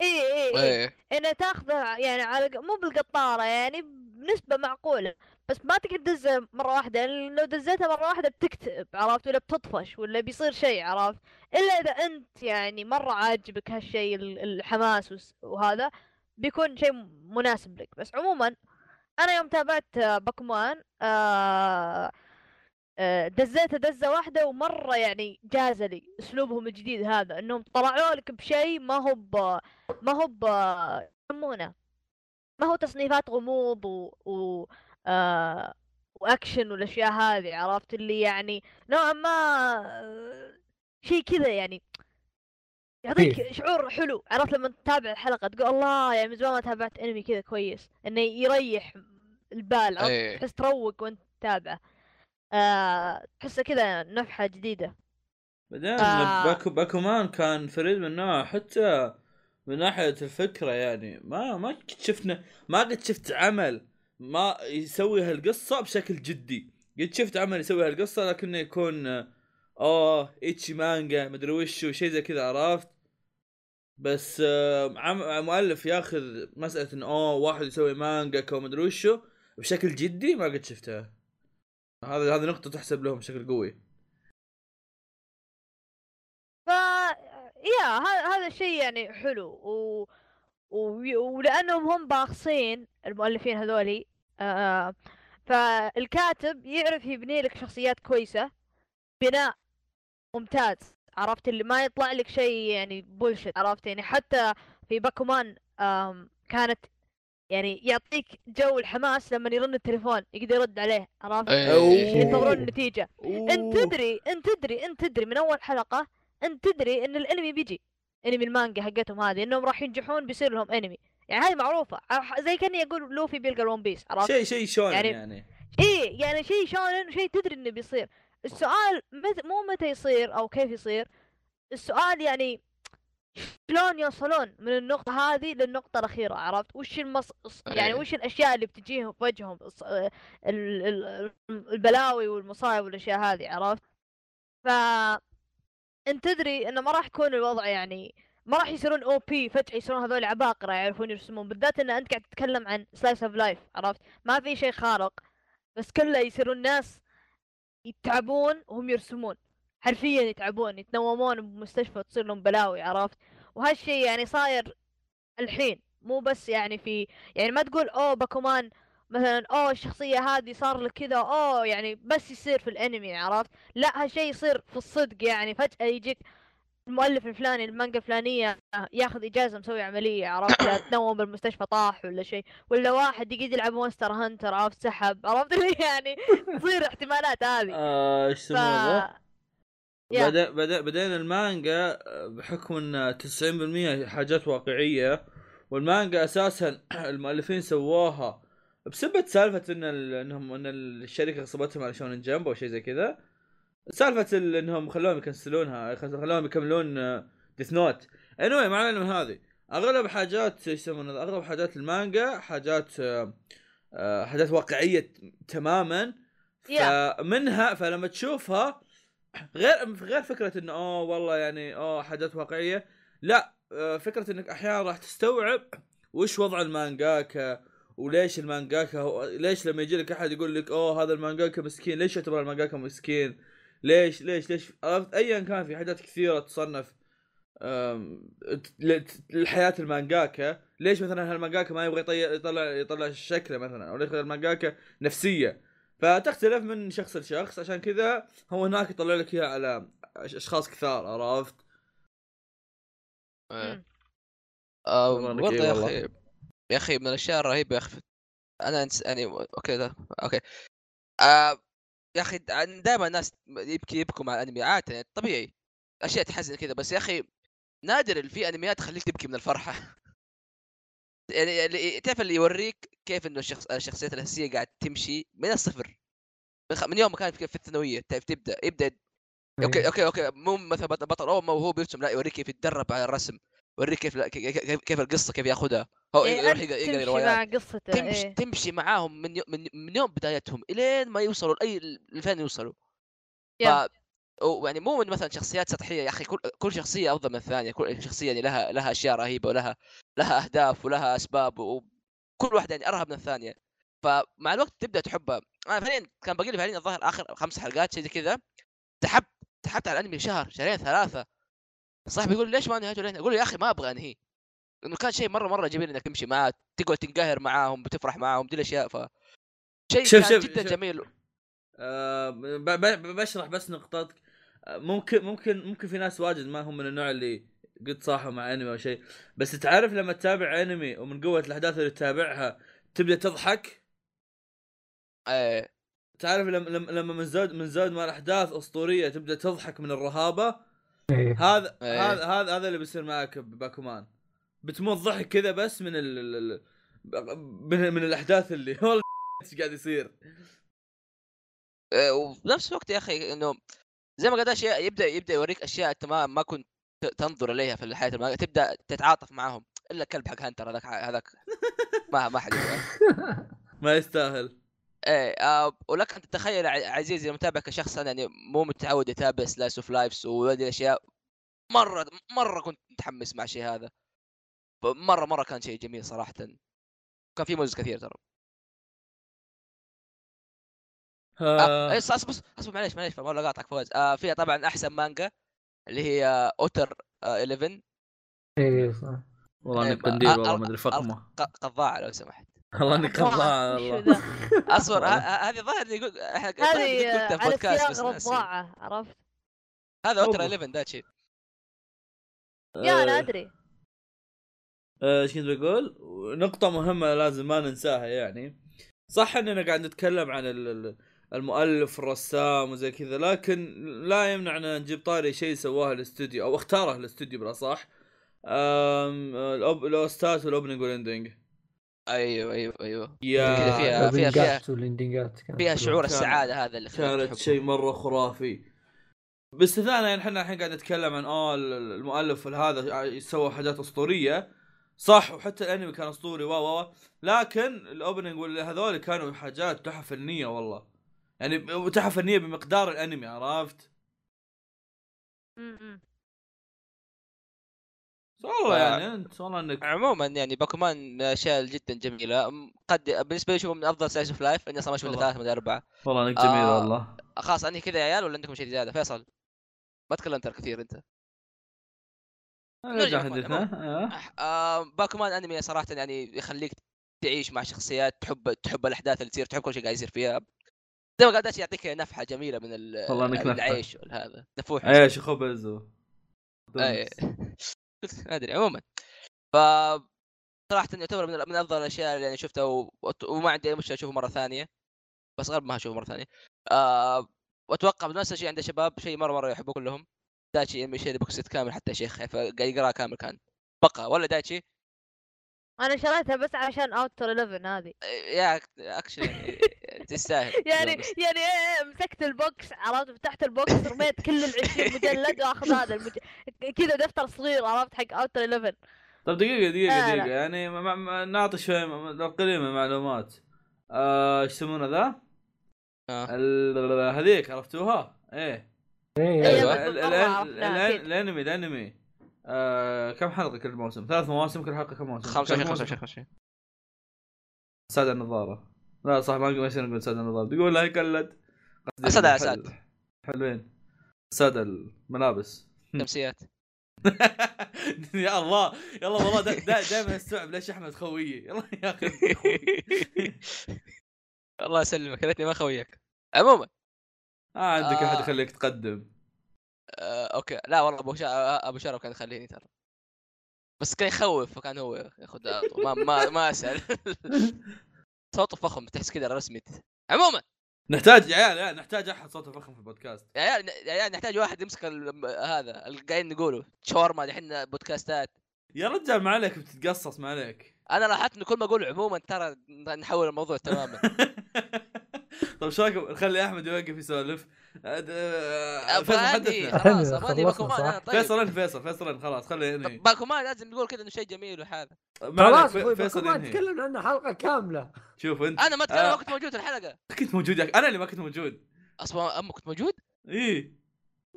إي إي إي. إيه. إنه تاخذه يعني على مو بالقطارة يعني بنسبة معقولة بس ما تقدر تدزه مرة واحدة لو دزيتها مرة واحدة بتكتئب عرفت؟ ولا بتطفش ولا بيصير شيء عرفت؟ إلا إذا أنت يعني مرة عاجبك هالشيء ال- الحماس وهذا بيكون شيء مناسب لك. بس عموما أنا يوم تابعت آه، باكمان آه آه، دزيته دزة واحدة ومرة يعني جاز لي أسلوبهم الجديد هذا إنهم طلعوا لك بشيء ما هو ب ما هو ب يسمونه ما هو تصنيفات غموض و, و... آه... وأكشن والأشياء هذه عرفت اللي يعني نوعا ما شيء كذا يعني. يعطيك إيه. شعور حلو. عرفت لما تتابع الحلقة تقول الله يعني من زمان ما تابعت انمي كذا كويس. إنه يريح البال عرفت؟ إيه. تحس تروق وأنت تتابعه آه... تحسه كذا نفحة جديدة. بعدين آه. باكو باكومان كان فريد من نوعه حتى من ناحية الفكرة يعني. ما ما قد شفنا ما قد شفت عمل ما يسوي هالقصة بشكل جدي. قد شفت عمل يسوي هالقصة لكنه يكون اوه ecchi مانجا مدري وش شيء زي كذا عرفت؟ بس آه، مؤلف ياخذ مسألة إنه أوه واحد يسوي مانجا كو مدري وشو. بشكل جدي ما قد شفتها هذا هذه نقطة تحسب لهم بشكل قوي. ف يا هذا الشيء يعني حلو. و... و... ولأنهم هم باخصين المؤلفين هذولي آه... فالكاتب يعرف يبني لك شخصيات كويسة بناء ممتاز. عرفت اللي ما يطلع لك شيء يعني بولشت عرفت؟ يعني حتى في باكومان. كانت يعني يعطيك جو الحماس لما يرن التليفون يقدر يرد عليه عرفت؟ إيه. ينتظرون النتيجة. انت. تدري انت تدري انت تدري من أول حلقة انت تدري إن الأنمي بيجي. أنمي المانجا حقتهم هذه إنهم راح ينجحون بيصير لهم أنمي. يعني هذه معروفة. زي كأني أقول لوفي بيلقى ال One Piece عرفت؟ شيء شيء شلون يعني- يعني, يعني. إيه يعني شيء shounen شيء تدري إنه بيصير. السؤال مت... مو متى يصير أو كيف يصير السؤال يعني شلون يوصلون من النقطة هذه للنقطة الأخيرة عرفت؟ وش المص... يعني إيه. وش الأشياء اللي بتجيهم في وجههم البلاوي والمصايب والأشياء هذه عرفت؟ ف أنت تدري إنه ما راح يكون الوضع يعني ما راح يصيرون أو بي فجأة يصيرون هذول عباقرة يعرفون يرسمون بالذات إن أنت قاعد تتكلم عن slice of life عرفت؟ ما في شيء خارق بس كله يصيرون ناس يتعبون وهم يرسمون حرفيا يتعبون يتنومون بمستشفى تصير لهم بلاوي عرفت؟ وهالشيء يعني صاير الحين مو بس يعني في يعني ما تقول أوه باكومان مثلا أوه الشخصية هذه صار لك كذا أوه يعني بس يصير في الأنمي عرفت؟ لا هالشيء يصير في الصدق يعني فجأة يجيك المؤلف الفلاني المانجا الفلانية ياخذ إجازة مسوي عملية عرفت؟ تنوم بالمستشفى طاح ولا شيء. ولا واحد يقعد يلعب Monster Hunter عرفت؟ سحب عرفت؟ اللي يعني تصير احتمالات هذه. آه، إيش ف ذا؟ يا. بعدين المانجا آه، بحكم إن 90% حاجات واقعية والمانجا أساسا المؤلفين سووها بسبة سالفة إن ال- انهم إن الشركة غصبتهم على Shonen Jump أو شيء زي كذا. سالفة ال- إنهم خلوهم يكنسلونها خل- خلوهم يكملون Death Note anyway ما علينا من هذه. أغلب حاجات إيش يسمونه ذا؟ أغلب حاجات المانجا حاجات آه، آه، حاجات واقعية تماما. فمنها فلما تشوفها غير غير فكرة إنه أوه والله يعني أوه حاجات واقعية. لا آه، فكرة إنك أحيانا راح تستوعب وش وضع المانجاكا وليش المانجاكا ليش لما يجي لك أحد يقول لك أوه هذا المانجاكا مسكين ليش يعتبر المانجاكا مسكين؟ ليش ليش ليش؟ عرفت؟ ايا كان في حاجات كثيرة تصنف آم، ل- لحياة المانجاكا. ليش مثلا هالمانجاكا ما يبغى يطلع يطلع يطلع شكله مثلا؟ أو ليش المانجاكا نفسية؟ فتختلف من شخص لشخص. عشان كذا هو هناك يطلع لك إياها على أش- أشخاص كثار عرفت؟ آه، والله يا. أخي يا أخي من الأشياء الرهيبة يا أخي. أنا انس... يعني okay ده. okay. آه يا أخي دائما الناس يبكي يبكوا مع الانمي عاده يعني طبيعي. أشياء تحزن كذا بس يا أخي نادر اللي في أنميات تخليك تبكي من الفرحة. يعني اللي- تعرف اللي يوريك كيف إنه الشخص الشخصيات الأساسية قاعد تمشي من الصفر. من خ- من يوم ما كانت في الثانوية تعرف تبدأ. يبدا okay إيه. okay okay مو مثلا بطل اول ما هو بيرسم لا يوريك كيف يتدرب على الرسم يوريك كيف- كيف القصة كيف ياخذها هو إيه، يروح روايات. مع قصته تمشي إيه. تمشي معاهم من يو- من من يوم بدايتهم إلين ما يوصلوا لأي لفين يوصلوا. ف يعني مو من مثلا شخصيات سطحية يا أخي كل كل شخصية أفضل من الثانية. كل شخصية يعني لها لها أشياء رهيبة ولها لها أهداف ولها أسباب وكل واحدة يعني أرهب من الثانية. فمع الوقت تبدأ تحبها أنا فعليا كان باقي لي فعليا الظاهر آخر خمس حلقات شيء زي كذا سحبت سحبت على الأنمي شهر شهرين ثلاثة. صاحبي يقول لي ليش ما نهيته لين أقول له يا أخي ما أبغى أنهيه. لأنه كان شيء مره مرة جميل إنك تمشي معاه تقعد تنقهر معاهم بتفرح معاهم دي الأشياء. ف شيء شوف- كان شوف- جدا شوف. جميل. آه ب- ب- بشرح بس نقطتك. آه، ممكن ممكن ممكن في ناس واجد ما هم من النوع اللي قد صاحوا مع انمي أو شيء. بس تعرف لما تتابع انمي ومن قوة الأحداث اللي تتابعها تبدأ تضحك؟ آه تعرف لما لما لما من زود من زود ما الأحداث أسطورية تبدأ تضحك من الرهابة؟ إيه. هذا إيه. هذا هذا هذا اللي بيصير معك بباكومان. بتموت ضحك كذا بس من ال من, من الأحداث اللي والله إيش قاعد يصير؟ آه، وفي نفس الوقت يا أخي إنه زي ما قلت أشياء يبدأ يبدأ يوريك أشياء أنت ما ما كنت تنظر إليها في الحياة الماضيه تبدأ تتعاطف معاهم. إلا الكلب حق هانتر هذاك هذاك. ما ما حد. ما يستاهل. إيه آه ولك أن تتخيل عزيزي المتابع كشخص أنا يعني مو متعود يتابع slice of lifes وهذه الأشياء مرة مرة كنت متحمس مع الشيء هذا. مره مرة كان شيء جميل صراحة. كان في موز كثير ترى. آه إيه، أصبر أصبر معليش معليش والله قاطعك فوز آه فيها طبعا أحسن مانجا اللي هي اوتر آه 11 إيه صح. والله إيه، انك قنديل آه، والله آه، ما أدري فقمه ق- قضاعه لو سمحت. والله إنك قضاع وشو والله. ذا؟ أصبر هذه ظاهر يقول إحنا قلتها في بودكاست بس. رضاعة عرفت؟ هذا Otter أوه. 11 ذات شيء. يا أنا آه، أدري. آه، إيش كنت بقول؟ نقطة مهمة لازم ما ننساها يعني صح إننا قاعد نتكلم عن ال- ال- المؤلف الرسام وزي كذا لكن لا يمنع ان نجيب طاري شيء سواه الاستوديو أو اختاره الاستوديو بالاصح الأوب- الاوستات والاوبننج والاندنج أيوه أيوه أيوه يا كذا فيها- فيها- فيها حلوة. شعور كان- السعادة هذا اللي كانت. شيء مرة خرافي باستثناء يعني إحنا الحين قاعد نتكلم عن آه ال- المؤلف هذا سوى حاجات أسطورية صح وحتى الانمي كان اسطوري و و و، لكن ال opening هذول كانوا حاجات تحف فنيه والله. يعني تحف فنيه بمقدار الانمي عرفت؟ والله ف- يعني انت والله انك عموما يعني باكومان من الأشياء جدا جميلة. قد بالنسبة لي اشوفه من أفضل slice of life إني أصلا ما أشوف الا. ثلاثة من اربعه والله إنك جميل آه. والله. خلاص انهي كذا يا عيال ولا عندكم شيء زيادة؟ فيصل ما تكلمت كثير أنت. نرجع حديثنا آه. آه باكومان أنمي صراحة يعني يخليك تعيش مع شخصيات تحب تحب الأحداث اللي تصير تحب كل شيء قاعد يصير فيها. زي ما داشي يعطيك نفحة جميلة من ال- والله نفحة. العيش هذا نفوح عيش وخبز و... ما أدري عموما. ف صراحة يعتبر من, من أفضل الأشياء اللي يعني شفتها و... وما عندي أي مشكلة أشوفه مرة ثانية. بس غالبا ما أشوفه مرة ثانية. آه... وأتوقع نفس الشيء عند الشباب شيء مرة مرة يحبوه كلهم. دايتشي إنمي شيء box set كامل حتى يا شيخ قاعد يقراه كامل كان بقى ولا دايتشي أنا شريتها بس عشان Otter 11 هذه يا أكشن يعني تستاهل يعني. يعني إيه، مسكت ال box عرفت فتحت ال box رميت كل ال 20 مجلد واخذ هذا المج... كذا دفتر صغير عرفت حق Otter 11 طيب دقيقة دقيقة لا. دقيقة يعني ما- ما- نعطي شوي م- قليل من المعلومات آه، إيش يسمونه ذا؟ آه. ال- هذيك عرفتوها؟ إيه إيه، أيوة. ال- أكيد. الأنمي الأنمي. آه، كم حلقة كل موسم؟ ثلاث مواسم كل حلقة كم موسم؟ 25 كم موسم؟ 25 25 ساد النظارة. لا صح ما يصير نقول ساد النظارة. بيقول لا يقلد. حل- أسد. حلوين. ساد الملابس. شمسيات يا الله يلا والله دائما استوعب ليش أحمد خويي؟ يلا يا أخي. الله يسلمك يا ريتني ما خويك. عموما آه عندك أحد آه. يخليك تقدم. آه، أوكي. لا والله أبو شا... أبو شرف كان يخليني ترى. بس كان يخوف فكان هو ياخذ ما ما ما أسأل. صوته فخم تحس كذا رسمي. عموما! نحتاج يا عيال يا عيال نحتاج أحد صوته فخم في البودكاست. يا عيال يا عيال نحتاج واحد يمسك ال- هذا اللي قاعدين نقوله شاورما الحين بودكاستات. يا رجال ما عليك بتتقصص ما عليك. أنا لاحظت إنه كل ما أقول عموما ترى نحول الموضوع تماما. طيب شو رايكم نخلي أحمد يوقف يسولف. آه، فيصل حدثنا خلاص ابغاني باكومان طيب. فيصل فيصل فيصل خلاص خلي انهي باكومان لازم نقول كذا إنه شيء جميل عليك خلاص فيصل تكلمنا عنه حلقة كاملة. شوف أنت. أنا ما أتكلم آه. ما كنت موجود الحلقة. كنت موجود يا. أنا اللي ما كنت موجود. أصلا اما كنت موجود؟ إيه.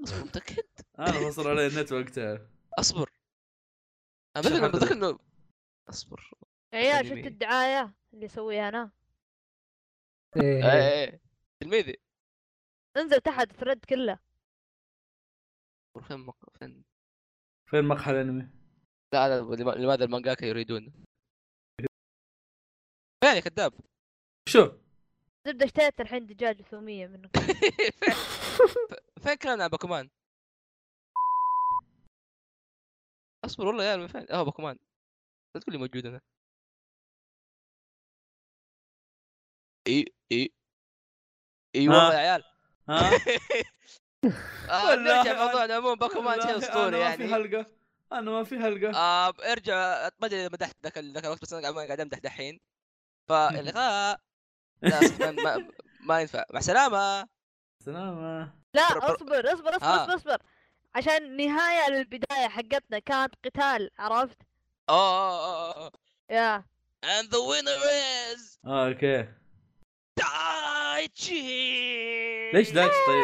أصبر متاكد أنا فصل علي النت وقتها أصبر. أنا بذكر انه أصبر. يا عيال أنمي. شفت الدعاية اللي اسويها أنا؟ إيه. إيه. إيه تلميذي. انزل تحت ثريد كله. فين مق... فين؟ فين مقهى الأنمي؟ لا لا لما- لماذا المانجاكا يريدون؟ فين يا كذاب؟ شو؟ زبدة اشتريت الحين دجاج ثوميه منه. فين فين كان على باكومان؟ أصبر والله يا فين؟ آه باكومان. لا تقول لي موجود أنا. اي اي. اي؟ والله يا عيال. ها؟ آه نرجع موضوعنا عموما باكومان شيء اسطوري أنا ما في يعني حلقة. أنا ما في حلقة. آه ارجع ما أدري إذا مدحت ذاك ذاك الوقت بس أنا قاعد أمدح دحين. فالغاء. لا ما, ما, ينفع. مع السلامة. سلامة لا بر- بر- اصبر اصبر اصبر آه. اصبر عشان نهاية للبداية حقتنا كانت قتال عرفت؟ آه آه آه آه يا. And the winner is آه أوكي. دايتشي ليش دايتش طيب؟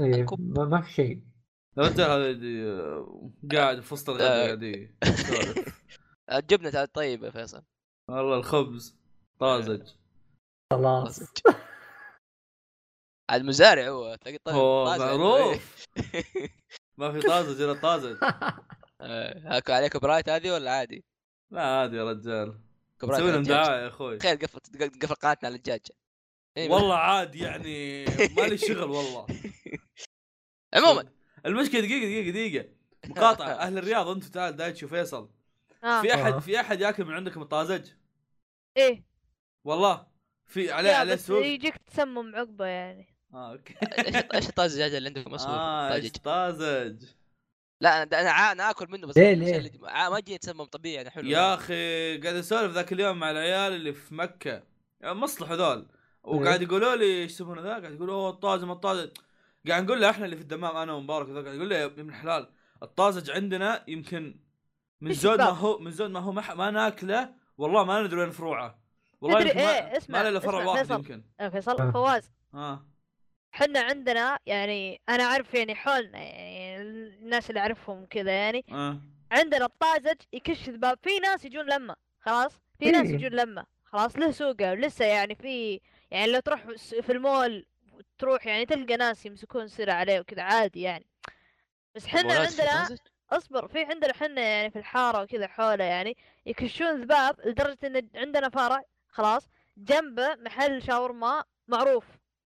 الكوب. ما في شيء الرجال هذا يدي- آه، قاعد في وسط الغداء آه. قاعد يسولف. الجبنه طيبه يا فيصل والله الخبز طازج خلاص المزارع هو تلاقي طيب هو طازج. معروف ما في طازج إلا طازج آه، هاكو عليك كوبرايت هذه ولا عادي؟ لا عادي يا رجال. على لهم. دعاية يا أخوي. تخيل قفل قفل قناتنا على الدجاج إيه، والله عادي يعني مالي شغل والله. عموما. المشكلة دقيقة دقيقة دقيقة. مقاطعه أهل الرياض أنتم تعال دايتش وفيصل. آه. في احد آه. في أحد ياكل من عندكم الطازج؟ إيه. والله. في عليه عليه سوق. يجيك تسمم عقبة يعني. آه okay. إيش إيش الطاز الدجاج اللي عندكم أصلا آه إيش طازج؟ لا أنا أنا عا- أنا آكل منه بس ليه- ليه؟ ما جيت اتسمم طبيعي أنا حلو يا أخي قاعد أسولف ذاك اليوم مع العيال اللي في مكة. مصلح هذول وقاعد يقولوا لي إيش يسمونه ذا؟ قاعد يقولوا أوه الطازج ما الطازج قاعد نقول له إحنا اللي في الدمام أنا ومبارك. وذا قاعد يقول له يا ابن الحلال الطازج عندنا يمكن من زود ما؟ هو من زود ما هو ما, ما ناكله والله ما ندري وين فروعه. والله تدري إيه، اسمع- ما له فرع اسمع واحد فيصل. يمكن. فيصل آه. فواز. آه. حنا عندنا يعني أنا أعرف يعني حولنا يعني الناس اللي أعرفهم كذا يعني. آه. عندنا الطازج يكش ذباب في ناس يجون لمه خلاص؟ في ناس إيه. يجون لمه خلاص؟ له سوقه لسه يعني في يعني لو تروح في المول تروح يعني تلقى ناس يمسكون سرعة عليه وكذا عادي يعني. بس حنا في عندنا؟ اصبر في عندنا حنا يعني في الحارة وكذا حولة يعني يكشون ذباب لدرجة إن عندنا فرع خلاص؟ جنبه محل شاورما معروف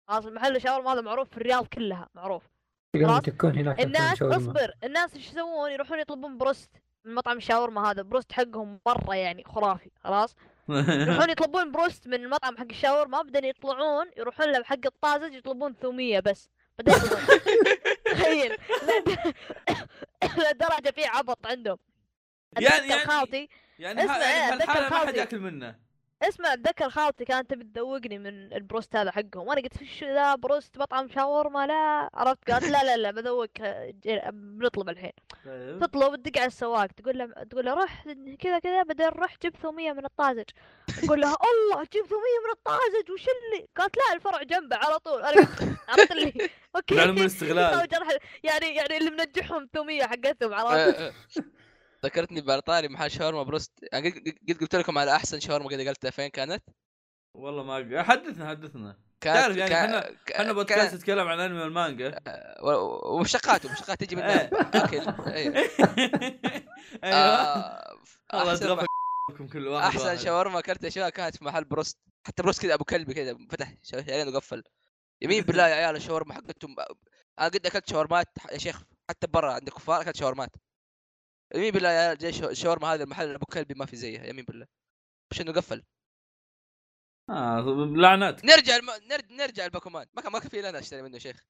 خلاص؟ محل الشاورما هذا معروف في الرياض كلها معروف. تكون هناك الناس. اصبر الناس إيش يسوون يروحون يطلبون بروست من مطعم الشاورما هذا بروست حقهم مرة يعني خرافي خلاص يروحون يطلبون بروست من المطعم حق الشاورما بعدين يطلعون يروحون له حق الطازج يطلبون ثوميه بس بعدين. تخيل لد- لدرجه فيه عبط عندهم يعني- يعني- خالتي يعني يعني إيه، بهالحاله أتذكر ما حد. يأكل منه اسمع أتذكر خالتي كانت تبي تذوقني من البروست هذا حقهم. وأنا قلت شو ذا بروست مطعم شاورما لا. عرفت؟ قالت لا لا لا بذوقك ج- بنطلب الحين. طيب. تطلب تدق على السواق تقول له تقول له روح كذا كذا بعدين روح جيب ثوميه من الطازج. أقول لها الله جيب ثوميه من الطازج وش اللي؟ قالت لا الفرع جنبه على طول. أنا عرفت اللي أوكي. يعني يعني اللي منجحهم ثوميه حقتهم عرفت. ذكرتني بارطاري محل شاورما بروست. يعني قد قلت لكم على أحسن شاورما قد قلتها فين كانت؟ والله ما حدثنا حدثنا. كانت تعرف يعني إحنا كا- بودكاست نتكلم عن الانمي والمانجا. و- ومشتقات ومشتقات تجي منها. إيه. اكل إيه. أيوه. آه، الله كل واحد أحسن. شاورما اكلتها شوها كانت في محل بروست. حتى بروست كذا أبو كلبي كذا فتح شهرين وقفل يمين بالله يا عيال الشاورما حقتهم. أنا قد أكلت شاورمات يا شيخ. حتى برا عند الكفار أكلت شاورمات. يمين بالله يا جاي الشاورما هذا المحل أبو كلبي ما في زيها يمين بالله. مش إنه قفل. آه لعنات نرجع الم... نرجع الباكومان. ما كان ما كان في لنا أشتري منه شيخ.